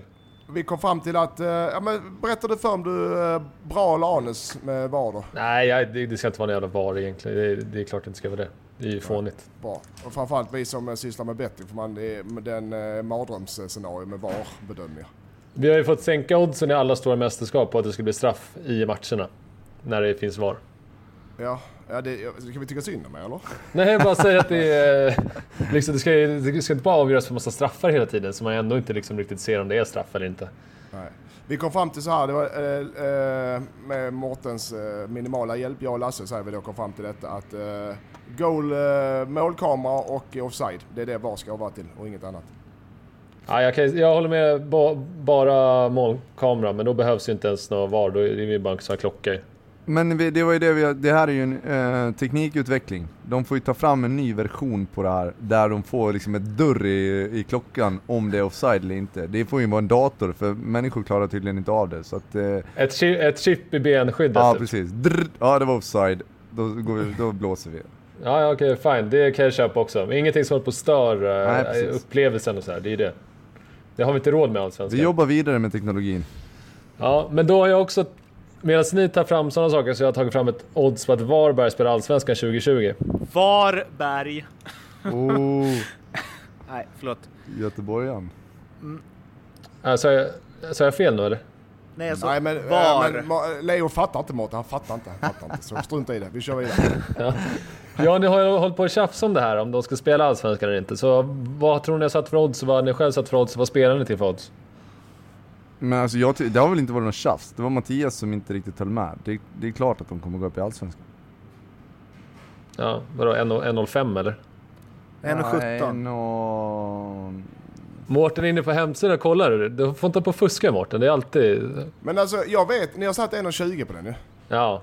vi kom fram till att, eh, ja men berätta du för om du är bra eller anus med VAR då? Nej, jag, det, det ska inte vara någon jävla VAR egentligen. Det, det är klart det inte ska vara det. Det är ju fånigt. Bra. Och framförallt vi som eh, sysslar med betting, för man, det är den eh, mardrömsscenario med VAR-bedömningar. Vi har ju fått sänka oddsen i alla stora mästerskap på att det ska bli straff i matcherna. När det finns VAR. Ja, ja det, ska vi tycka synd om mig eller? Nej, jag bara säger att det är... Liksom, det, ska, det ska inte bara avgöras för massa straffar hela tiden, så man ändå inte liksom riktigt ser om det är straff eller inte. Nej. Vi kom fram till så här, det var, eh, eh, med Mårtens eh, minimala hjälp, jag och Lasse säger vi då kom fram till detta att eh, goal, eh, målkamera och offside, det är det VAR ska vara till och inget annat. Ja, jag, kan, jag håller med, ba, bara målkamera, men då behövs ju inte ens någon VAR. Då är det ju bara en klocka. Men vi- det var ju det vi, det här är ju en eh, teknikutveckling. De får ju ta fram en ny version på det här, där de får liksom ett dörr i, i klockan om det är offside eller inte. Det får ju vara en dator, för människor klarar tydligen inte av det. Så att, eh, Ett, chi- ett chip i benskyddet. ja typ. precis. Drr, ja det var offside, då, går vi, då blåser vi. Ja, ja okej, fine. Det kan jag köpa också. Men ingenting som håller på att stör eh, upplevelsen och så här. Det är ju det. Det har vi inte råd med Vi allsvenskan. jobbar vidare med teknologin. Ja, men då har jag också... Medan ni tar fram sådana saker så har jag tagit fram ett odds på att Varberg spelar Allsvenskan 2020. Varberg. Oh, Nej, förlåt. göteborgaren. Äh, sa, jag, sa jag fel nu eller? Nej, alltså, Nej men, var. äh, men Leo fattar inte Mårten, han fattar inte. Han fattar inte. Så strunta i det, vi kör vidare. Ja, ni har ju hållit på att tjafsa om det här, om de ska spela Allsvenskan eller inte. Så vad tror ni har satt för odds? Vad har ni själv satt för odds? Vad spelar ni till för odds? Men alltså jag, det har väl inte varit något tjafs, det var Mattias som inte riktigt höll med. Det, det är klart att de kommer gå upp i Allsvenskan. Ja, vadå? 1,05 eller? 1,17. Nej, nå- Mårten är inne på hemsidan och kollar. Du får inte på att fuska Mårten. Det är alltid... Men alltså jag vet, ni har satt 1,20 på den nu. Ja.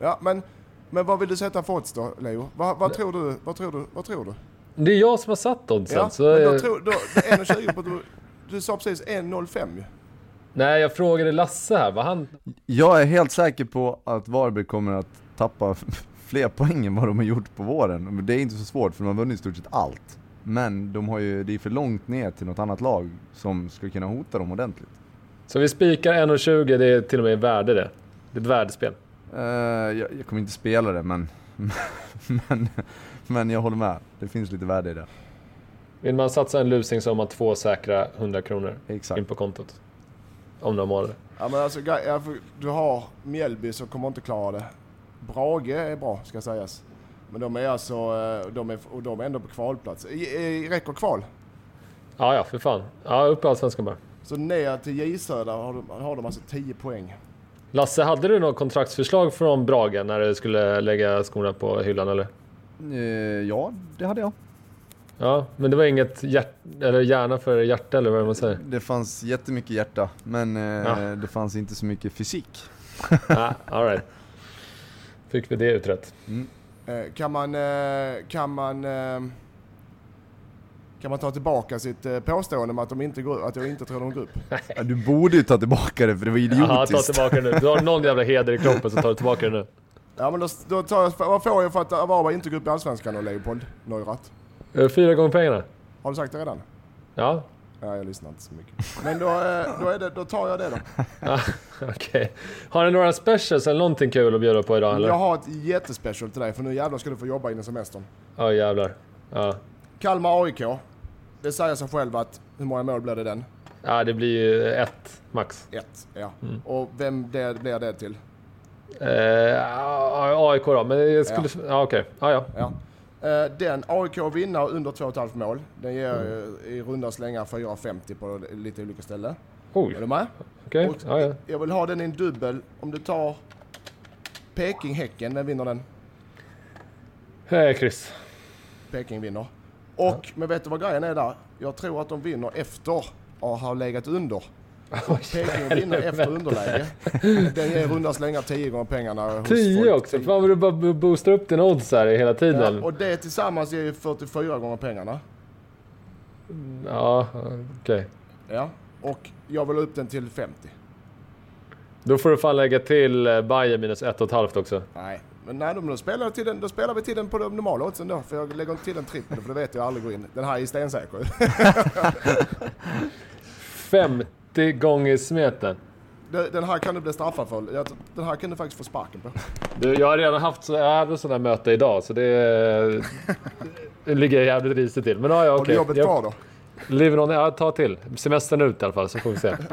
Ja men, men vad vill du sätta för odds då Leo? Vad, vad tror du? Vad tror du? Vad tror du? Det är jag som har satt oddsen. Ja, så, men då tror då, 1,20 på du, du sa precis 1,05 ju. Nej, jag frågade Lasse här. Vad han... Jag är helt säker på att Varberg kommer att tappa fler poäng än vad de har gjort på våren. Det är inte så svårt för de har vunnit i stort sett allt. Men de har ju, det är för långt ner till något annat lag som ska kunna hota dem ordentligt. Så vi spikar 1,20. Det är till och med värde det. Det är ett värdespel. Eh, jag, jag kommer inte spela det men, men, men jag håller med. Det finns lite värde i det. Vill man satsa en lusing så har man två säkra 100 kronor Exakt. in på kontot. Om några månader. Ja men alltså du har Mjällby som kommer inte klara det. Brage är bra ska sägas. Men de är alltså, eh, de är, och de är ändå på kvalplats. I, i, räcker kval? Ja, ja, för fan. Ja, upp i Allsvenskan bara. Så ner till J Södra har de, har de alltså 10 poäng. Lasse, hade du något kontraktsförslag från Brage när du skulle lägga skorna på hyllan eller? Eh, ja, det hade jag. Ja, men det var inget hjärt eller hjärna för hjärta eller vad man säger? Det fanns jättemycket hjärta, men eh, Ja. det fanns inte så mycket fysik. ah, all right. Fick vi det utrett. Eh, kan man, eh, kan man, kan man ta tillbaka sitt påstående om att, de inte går, att jag inte tror de går upp? Ja, du borde ju ta tillbaka det för det var Jaha, ta idiotiskt. tillbaka det nu. Du har någon jävla heder i kroppen så du tillbaka det nu. Ja men då, då tar jag, vad får jag för att Varberg inte går upp i Allsvenskan då Leopold Neurath? Eh, Fyra gånger pengarna. Har du sagt det redan? Ja, Ja, jag lyssnar inte så mycket. Men då, eh, då, är det, då tar jag det då. ah, okej. Har ni några specials eller någonting kul att bjuda på idag eller? Jag Ja, har ett jättespecial till dig för nu jävlar ska du få jobba innan semestern. jävlar. Ja. Kalmar AIK. Det säger sig själv att hur många mål blir det den? ja, det blir ju ett max. Ett, ja. Mm. Och vem det, blir det till? Eh, AIK då, men jag skulle... Ja, okej. Ja, ja. Ja. Eh, Den AIK vinner under 2,5 mål. Den ger Mm. eh, i runda slängar 4,50 på lite olika ställen. Oj, Är du med? okej. Och Ja, ja. Jag vill ha den i en dubbel. Om du tar Peking-Häcken, vem vinner den? Eh, Chris. Peking vinner. Och, men vet du vad grejen är där? Jag tror att de vinner efter att ha legat under. Peking vinner efter underläge. Den ger i runda slängar 10 gånger pengarna. hos 10 folk. också? Fan vad du bara bo- boostar upp din odds här hela tiden. Ja, och det tillsammans ger ju 44 gånger pengarna. Ja, okej. Ja. Och jag vill upp den till 50. Då får du fan lägga till eh, Bayern minus ett och ett halvt också. Nej, men nej, då, spelar till den, då spelar vi till den på de normala oddsen då. För jag lägger inte till en trippel för det vet jag aldrig går in. Den här är stensäker. 50 gånger smeten. Den här kan du bli straffad för. Den här kan du faktiskt få sparken på. Du, jag har redan haft så, jag hade sådana möte idag så det, det ligger jävligt risigt till. Men ja, ja Har du jobbet kvar då? Live on, ja, ta till. Semestern ut i alla fall så får vi se.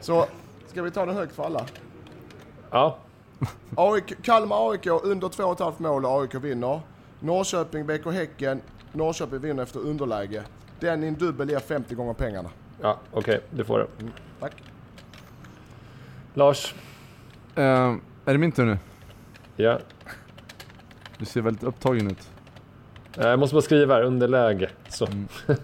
Så ska vi ta den högt för alla? Ja, AIK, Kalmar AIK under 2,5 mål och AIK vinner. Norrköping BK Häcken. Norrköping vinner efter underläge. Den i en dubbel ger 50 gånger pengarna. ja okej. du får det. Tack. Lars? Eh, är det min tur nu? Ja. Du ser väldigt upptagen ut. Eh, Jag måste bara skriva här, underläge. Så.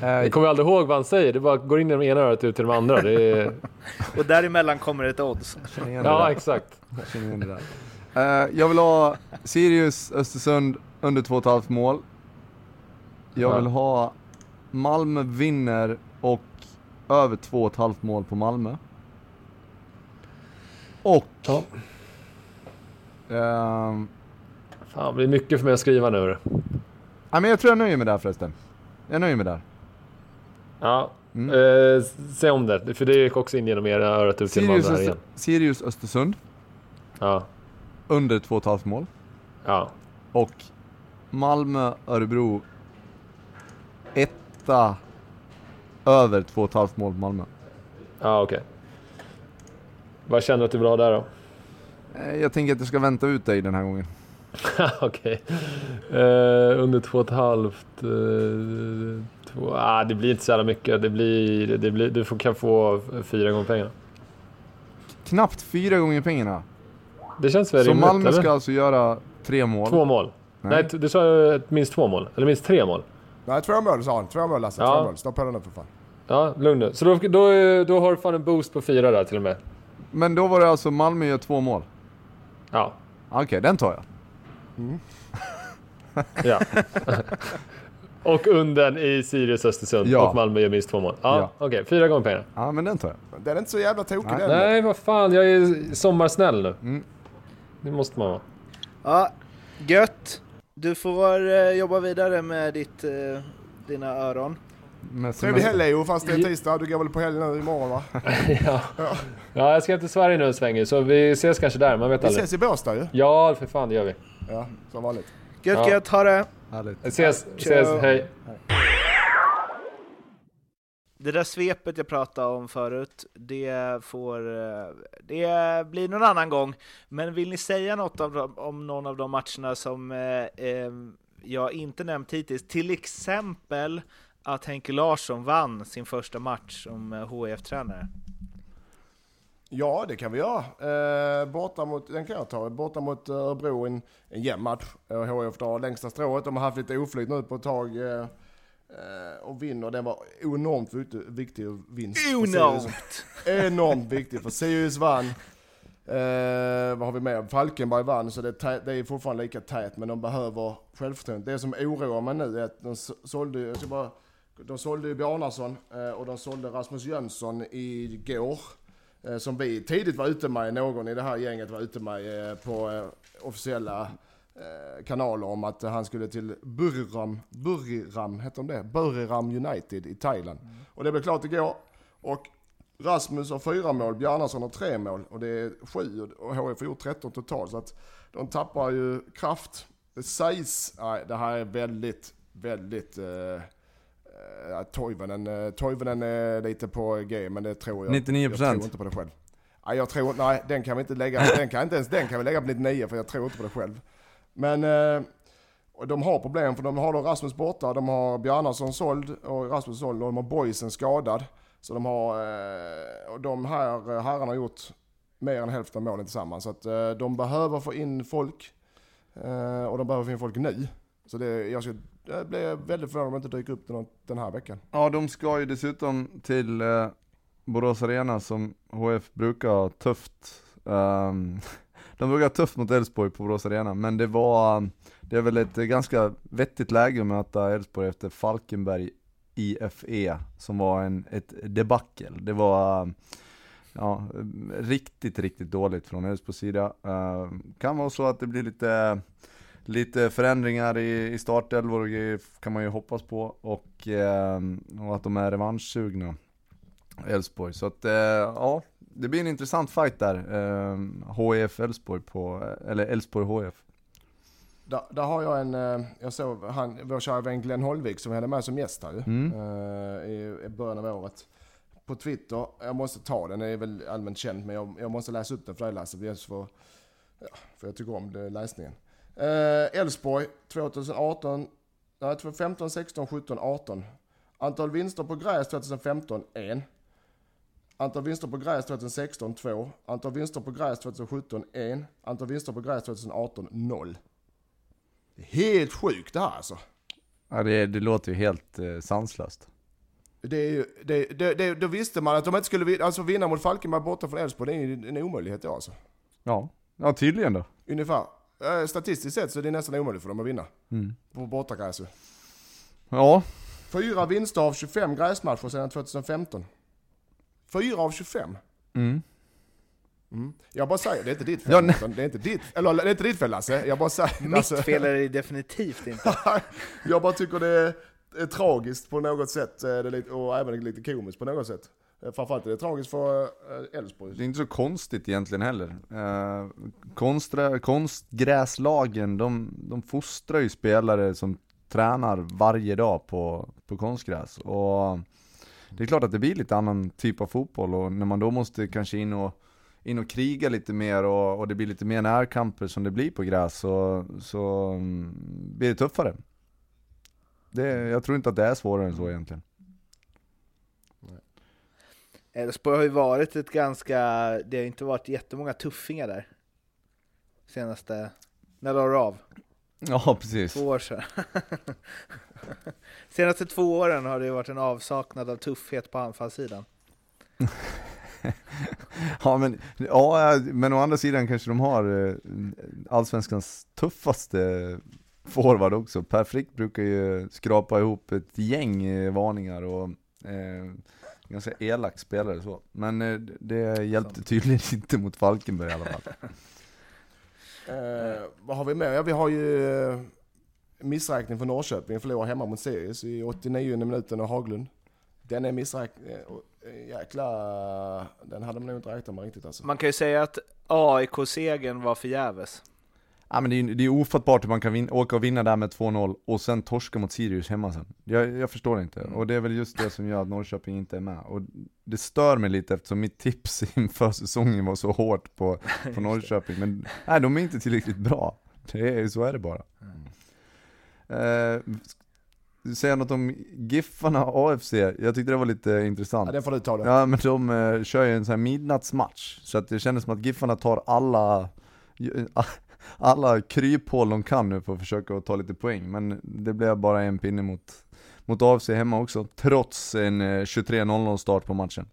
Jag kommer aldrig ihåg vad han säger, det bara går in i det ena örat ut till de andra. Det är... Och däremellan kommer ett odds. Det Ja, där. exakt. Det där. Eh, jag vill ha Sirius Östersund under 2,5 mål. Jag Ja. vill ha Malmö vinner och över 2,5 mål på Malmö. Och... Ja. ehm, Fan, det är mycket för mig att skriva nu. ja, men jag tror jag nöjer mig där förresten. Jag nöjer mig där. Ja, Mm. eh, se om det. För det gick också in genom era örat ut Sirius, andra här Öster, igen. Sirius Östersund Ja, under 2,5 mål. ja. Och Malmö, Örebro etta över 2,5 mål på Malmö. Ja, okej. Vad känner du att du vill ha där då? Eh, Jag tänker att jag ska vänta ut dig den här gången. okej. Eh, under två och ett halvt. Eh, två, ah, det blir inte så jävla mycket. Det blir, det blir, du får, kan få fyra gånger pengarna. Knappt fyra gånger pengarna. Det känns väl Så rimligt, Malmö eller? ska alltså göra tre mål. Två mål. Nej. Nej, du sa minst två mål. Eller minst tre mål. Nej, två mål sa han. Två mål Lasse. Ja. Två mål. Stå på den nu för fan. Ja, lugn nu. Så då, då, då har du fan en boost på fyra där till och med. Men då var det alltså Malmö gör två mål. Ja. Okej, den tar jag. ja. och under i Sirius Östersund Ja. och Malmö gör minst två mål. Ja, Ja. okej. Fyra gånger pengarna. Ja, men den tar jag. Den är inte så jävla tokig Nej. den. Nej, vad fan. Jag är sommarsnäll nu. Mm. Det måste man vara. Ja, gött. Du får eh, jobba vidare med ditt, eh, dina öron. Trevlig helg Leo, fast det är tisdag. Du går väl på helg nu imorgon va? ja. ja, jag ska till Sverige nu en sväng så vi ses kanske där. Man vet Vi aldrig. ses i Båstad ju. Ja, för fan det gör vi. Ja, som vanligt. Gött Ja. gött, ha det! Härligt. Ses, ses, hej. Det där svepet jag pratade om förut, det får... Eh, det blir någon annan gång. Men vill ni säga något av om någon av de matcherna som eh, eh, jag inte nämnt hittills? Till exempel att Henke Larsson vann sin första match som eh, hf HIF-tränare. Ja, det kan vi göra. Eh, borta mot, den kan jag ta. Borta mot Örebro, en, en jämn match. HIF drar längsta strået. De har haft lite oflyt nu på ett tag. Eh, och vinner. Den var enormt viktig, vinst. Enormt! Enormt viktig för Sirius vann. Eh, vad har vi mer? Falkenberg vann, så det det är fortfarande lika tätt, men de behöver självförtroende. Det som oroar mig nu är att de sålde, jag ska bara, de sålde ju Bjarnason eh, och de sålde Rasmus Jönsson igår. Eh, som vi tidigt var ute med, någon i det här gänget var ute med eh, på eh, officiella eh, kanaler om att han skulle till Buriram, Buriram, hette de det? Buriram United i Thailand. Och det blev klart igår. Och Rasmus har fyra mål, Bjarnason har tre mål och det är sju och HF har gjort 13 totalt. Så att de tappar ju kraft. Det sägs, nej det här är väldigt, väldigt eh, eh, Toivonen, eh, Toivonen är lite på G men det tror jag. 99%. Jag tror inte på det själv. Nej, jag tror nej den kan vi inte lägga, den kan inte ens den kan vi lägga på 99 för jag tror inte på det själv. Men eh, de har problem för de har då Rasmus borta, de har Bjarnason såld och Rasmus såld och de har Boysen skadad. Så de har, eh, och de här eh, herrarna har gjort mer än hälften av målen tillsammans. Så att eh, de behöver få in folk. eh, Och de behöver få in folk nu. Så det, jag, skulle, jag blir väldigt förvånad om det inte dyker upp något den här veckan. Ja, de ska ju dessutom till eh, Borås Arena som HF brukar ha tufft. Um, de brukar ha tufft mot Elfsborg på Borås Arena, men det var, det är väl ett ganska vettigt läge att möta Elfsborg efter Falkenberg IFE, som var en, ett debacle. Det var ja, riktigt, riktigt dåligt från Elfsborgs sida. Eh, kan vara så att det blir lite Lite förändringar i, i startelvor kan man ju hoppas på och, eh, och att de är revanschsugna Elfsborg. Så att eh, ja, det blir en intressant fight där. Eh, HIF Elfsborg på, eller Elfsborg HIF. Där, där har jag en, eh, jag såg han, vår kära vän Glenn Holvik som vi hade med som gäst här Mm. eh, i, i början av året. På Twitter, jag måste ta den, den är väl allmänt känd men jag, jag måste läsa upp den för dig Lasse, dels för, ja, för jag tycker om det, läsningen. Eh, Elfsborg 2018, nej 2015, 16, 17, 18. Antal vinster på gräs 2015, 1. Antal vinster på gräs 2016, 2. Antal vinster på gräs 2017, 1. Antal vinster på gräs 2018, 0. Det är helt sjukt det här alltså. Ja, det, det låter ju helt eh, sanslöst. Det är ju, det, det, det, då visste man att de inte skulle vinna, alltså vinna mot Falkenberg borta från Elfsborg, det är ju en omöjlighet då alltså. Ja, ja tydligen då. Ungefär. Eh, Statistiskt sett så är det nästan omöjligt för dem att vinna. Mm. På bortagräs ju. Ja, Fyra vinster av 25 gräsmatcher sedan 2015. Fyra av 25. mm. Mm. Jag bara säger, det är inte ditt fel. Ja, det är inte ditt, eller det är inte ditt fel Lasse. Jag bara säger, alltså, Mitt fel är det definitivt inte. jag bara tycker det är, är tragiskt på något sätt. eh, Det är lite, och även lite komiskt på något sätt. Eh, Framförallt är det tragiskt för eh, Elfsborg. Det är inte så konstigt egentligen heller. Eh, konstra, konstgräslagen, de, de fostrar ju spelare som tränar varje dag på, på konstgräs. Och det är klart att det blir lite annan typ av fotboll och när man då måste kanske in och, in och kriga lite mer och, och det blir lite mer närkamper som det blir på gräs så, så mm, blir det tuffare. Det, jag tror inte att det är svårare än så egentligen. Elfsborg har ju varit ett ganska, det har ju inte varit jättemånga tuffingar där. Senaste, när la du av? Ja, precis. Två år sedan. Senaste två åren har det varit en avsaknad av tuffhet på anfallssidan. Ja men, ja, men å andra sidan kanske de har eh, allsvenskans tuffaste forward också. Per Frick brukar ju skrapa ihop ett gäng eh, varningar och eh, ganska elak spelare så. Men eh, det hjälpte tydligen inte mot Falkenberg i alla fall. Eh, vad har vi mer? Ja, vi har ju eh, missräkning för Norrköping. Förlorar hemma mot Sirius i 89 minuten och Haglund. Den är missräkning. Eh, jäkla... Den hade man nog inte räknat med riktigt alltså. Man kan ju säga att AIK-segern var förgäves. Ja men det är, det är ofattbart hur man kan vin- åka och vinna där med 2-0 och sen torska mot Sirius hemma sen. Jag, jag förstår inte. Och det är väl just det som gör att Norrköping inte är med. Och det stör mig lite eftersom mitt tips inför säsongen var så hårt på, på Norrköping. Men nej, de är inte tillräckligt bra. Det är, så är det bara. Eh, säga något om Giffarna AFC, jag tyckte det var lite intressant. Ja, den får du ta då. Ja men de eh, kör ju en sån här midnattsmatch, så att det kändes som att Giffarna tar alla alla kryphål de kan nu för att försöka ta lite poäng, men det blev bara en pinne mot, mot AFC hemma också, trots en eh, 23-0 start på matchen.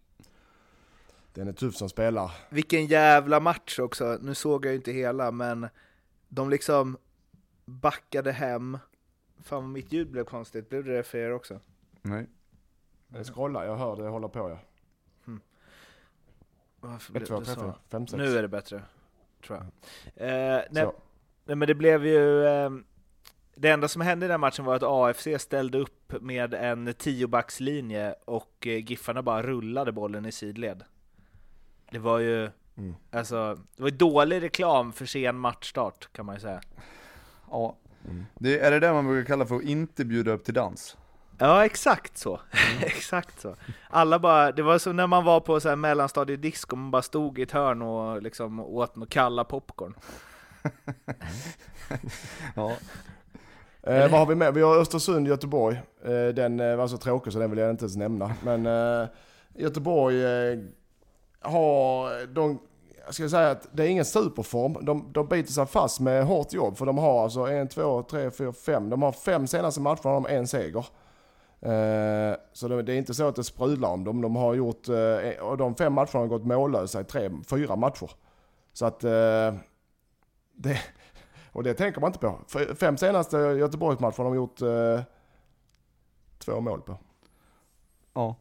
Den är tuff som spelar. Vilken jävla match också, nu såg jag ju inte hela men de liksom backade hem. Fan vad mitt ljud blev konstigt, blev det det för er också? Nej. Jag scrollar, jag hör det håller på ja. Varför 1, blev 2, det 3, så? 4, 5, 6. Nu är det bättre, tror jag. Eh, nej, nej men det blev ju... Eh, det enda som hände i den matchen var att AFC ställde upp med en tiobackslinje och eh, Giffarna bara rullade bollen i sidled. Det var ju... Mm. Alltså, det var ju dålig reklam för sen matchstart kan man ju säga. Ja. Mm. Det, är det det man brukar kalla för att inte bjuda upp till dans? Ja, exakt så. exakt så. Alla bara, det var som när man var på så här mellanstadiedisco, man bara stod i ett hörn och liksom åt något kalla popcorn. Ja. Eh, vad har vi med? Vi har Östersund, Göteborg. Eh, den eh, var så tråkig så den vill jag inte ens nämna. Men eh, Göteborg eh, har, de, jag ska säga att det är ingen superform. De, de biter sig fast med hårt jobb för de har alltså en, två, tre, fyra, fem. De har fem senaste matcherna har de en seger. Eh, så det, det är inte så att det sprudlar om dem. De har gjort, eh, och de fem matcherna har gått mållösa i tre, fyra matcher. Så att eh, det, och det tänker man inte på. Fem senaste Göteborgsmatcher har de gjort eh, två mål på. ja.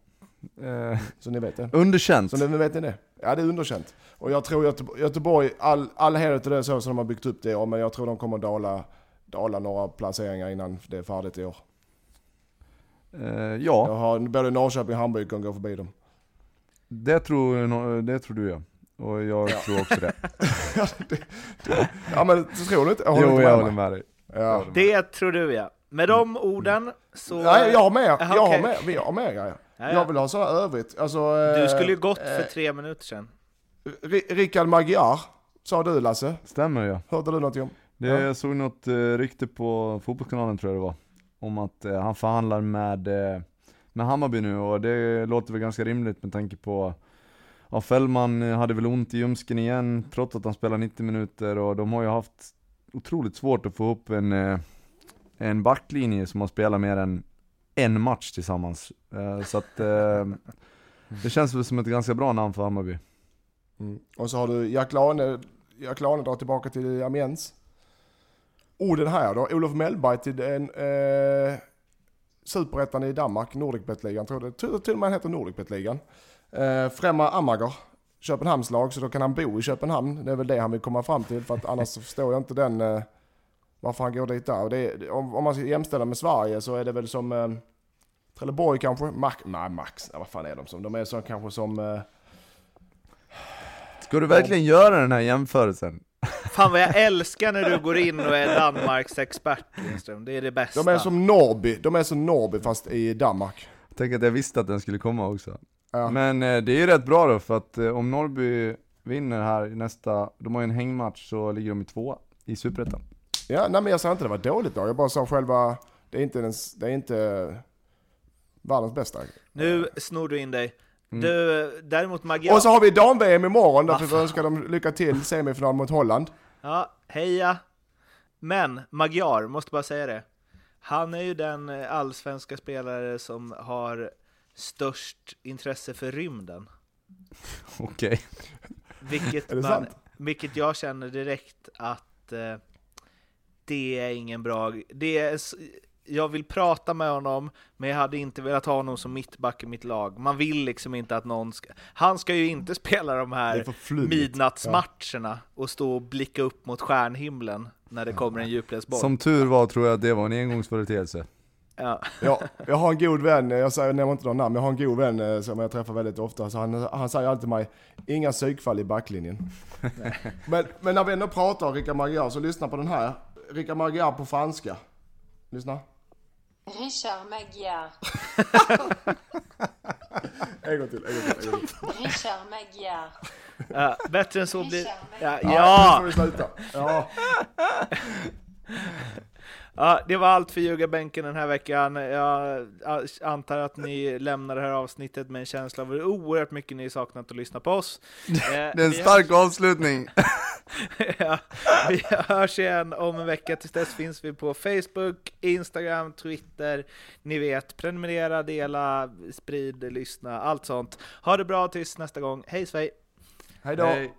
Eh, Så ni vet det. underkänt. Så nu vet ni det. Ja det är underkänt. Och jag tror Göteborg, Göteborg all, all heder till det så som de har byggt upp det men jag tror de kommer dala, dala några placeringar innan det är färdigt i år. Eh, ja, Jag har både Norrköping och Hamburg kan gå förbi dem. det tror, det tror du ja. Och jag tror också det. Ja men tror du inte? Jag håller jo, inte jag håller med dig. Ja. Det tror du ja. Med de orden så... Nej, jag har med, jag har med, vi har med grejer. Ja, ja. Jag vill ha så här övrigt. Alltså, eh, Du skulle ju gått för eh, tre minuter sedan. Ri- Rickard Magyar, sa du Lasse. Stämmer ja. Hörde du någonting om? Det, Ja. Jag såg något eh, rykte på Fotbollskanalen tror jag det var. Om att eh, han förhandlar med, eh, med Hammarby nu och det låter väl ganska rimligt med tanke på Ja, Fällman eh, hade väl ont i ljumsken igen, trots att han spelar 90 minuter och de har ju haft otroligt svårt att få upp en, eh, en backlinje som har spelat mer än en match tillsammans. Eh, så att eh, det känns väl som ett ganska bra namn för Hammarby. Mm. Och så har du Jack Lane, Jack Lane drar tillbaka till Amiens. Och den här då, Olof Mellberg till en eh, superettan i Danmark, Nordicbet-ligan, tror det till, till och med heter Nordicbet-ligan. Eh, Främma Amager, Köpenhamns lag, så då kan han bo i Köpenhamn. Det är väl det han vill komma fram till, för att annars förstår jag inte den, eh, varför han går dit där. Och det, är- om, om man ska jämställa med Sverige så är det väl som eh, Trelleborg kanske, Max, nej Max, nej, vad fan är de som? De är så kanske som eh, Ska du verkligen göra den här jämförelsen? Fan vad jag älskar när du går in och är Danmarks expert Lindström. Det är det bästa. De är som Norrby, de är som Norrby fast i Danmark. Tänk att jag visste att den skulle komma också. Ja. Men eh, det är ju rätt bra då, för att eh, om Norrby vinner här i nästa, de har ju en hängmatch, så ligger de i två i Superettan. Ja, nej men jag sa inte det var dåligt då. Jag bara sa själva, det är inte, den, det är inte världens bästa. Nu snor du in dig. Mm. Du, däremot Magyar... Och så har vi dam-VM imorgon, därför vi önskar dem lycka till semifinal mot Holland. Ja, heja! Men Magyar, måste bara säga det. Han är ju den eh, allsvenska spelare som har störst intresse för rymden. Okej. Vilket, Är det man, vilket jag känner direkt att eh, det är ingen bra... Det är, jag vill prata med honom, men jag hade inte velat ha honom som mittback i mitt lag. Man vill liksom inte att någon ska... Han ska ju inte spela de här midnattsmatcherna och stå och blicka upp mot stjärnhimlen när det kommer en djupledsboll. Som tur var tror jag att det var en engångsföreteelse. Ja. Ja, jag har en god vän, jag säger, nämner inte någon namn, jag har en god vän eh, som jag träffar väldigt ofta. Så han, han säger alltid till mig, inga psykfall i backlinjen. men, men när vi ändå pratar om Rickard Magyar så lyssna på den här. Rickard Magyar på franska. Lyssna. Richard Magyar. En gång till, en gång till. En gång till. Richard Magyar. Ja, bättre än så blir... Richard Ja, ja! Sluta. Ja. ja, det var allt för ljugarbänken den här veckan. Jag antar att ni lämnar det här avsnittet med en känsla av hur oerhört mycket ni saknat att lyssna på oss. Eh, Det är en vi stark avslutning! ja, vi hörs igen om en vecka. Tills dess finns vi på Facebook, Instagram, Twitter. Ni vet, prenumerera, dela, sprid, lyssna, allt sånt. Ha det bra tills nästa gång. Hej svej! Hej då. Hej.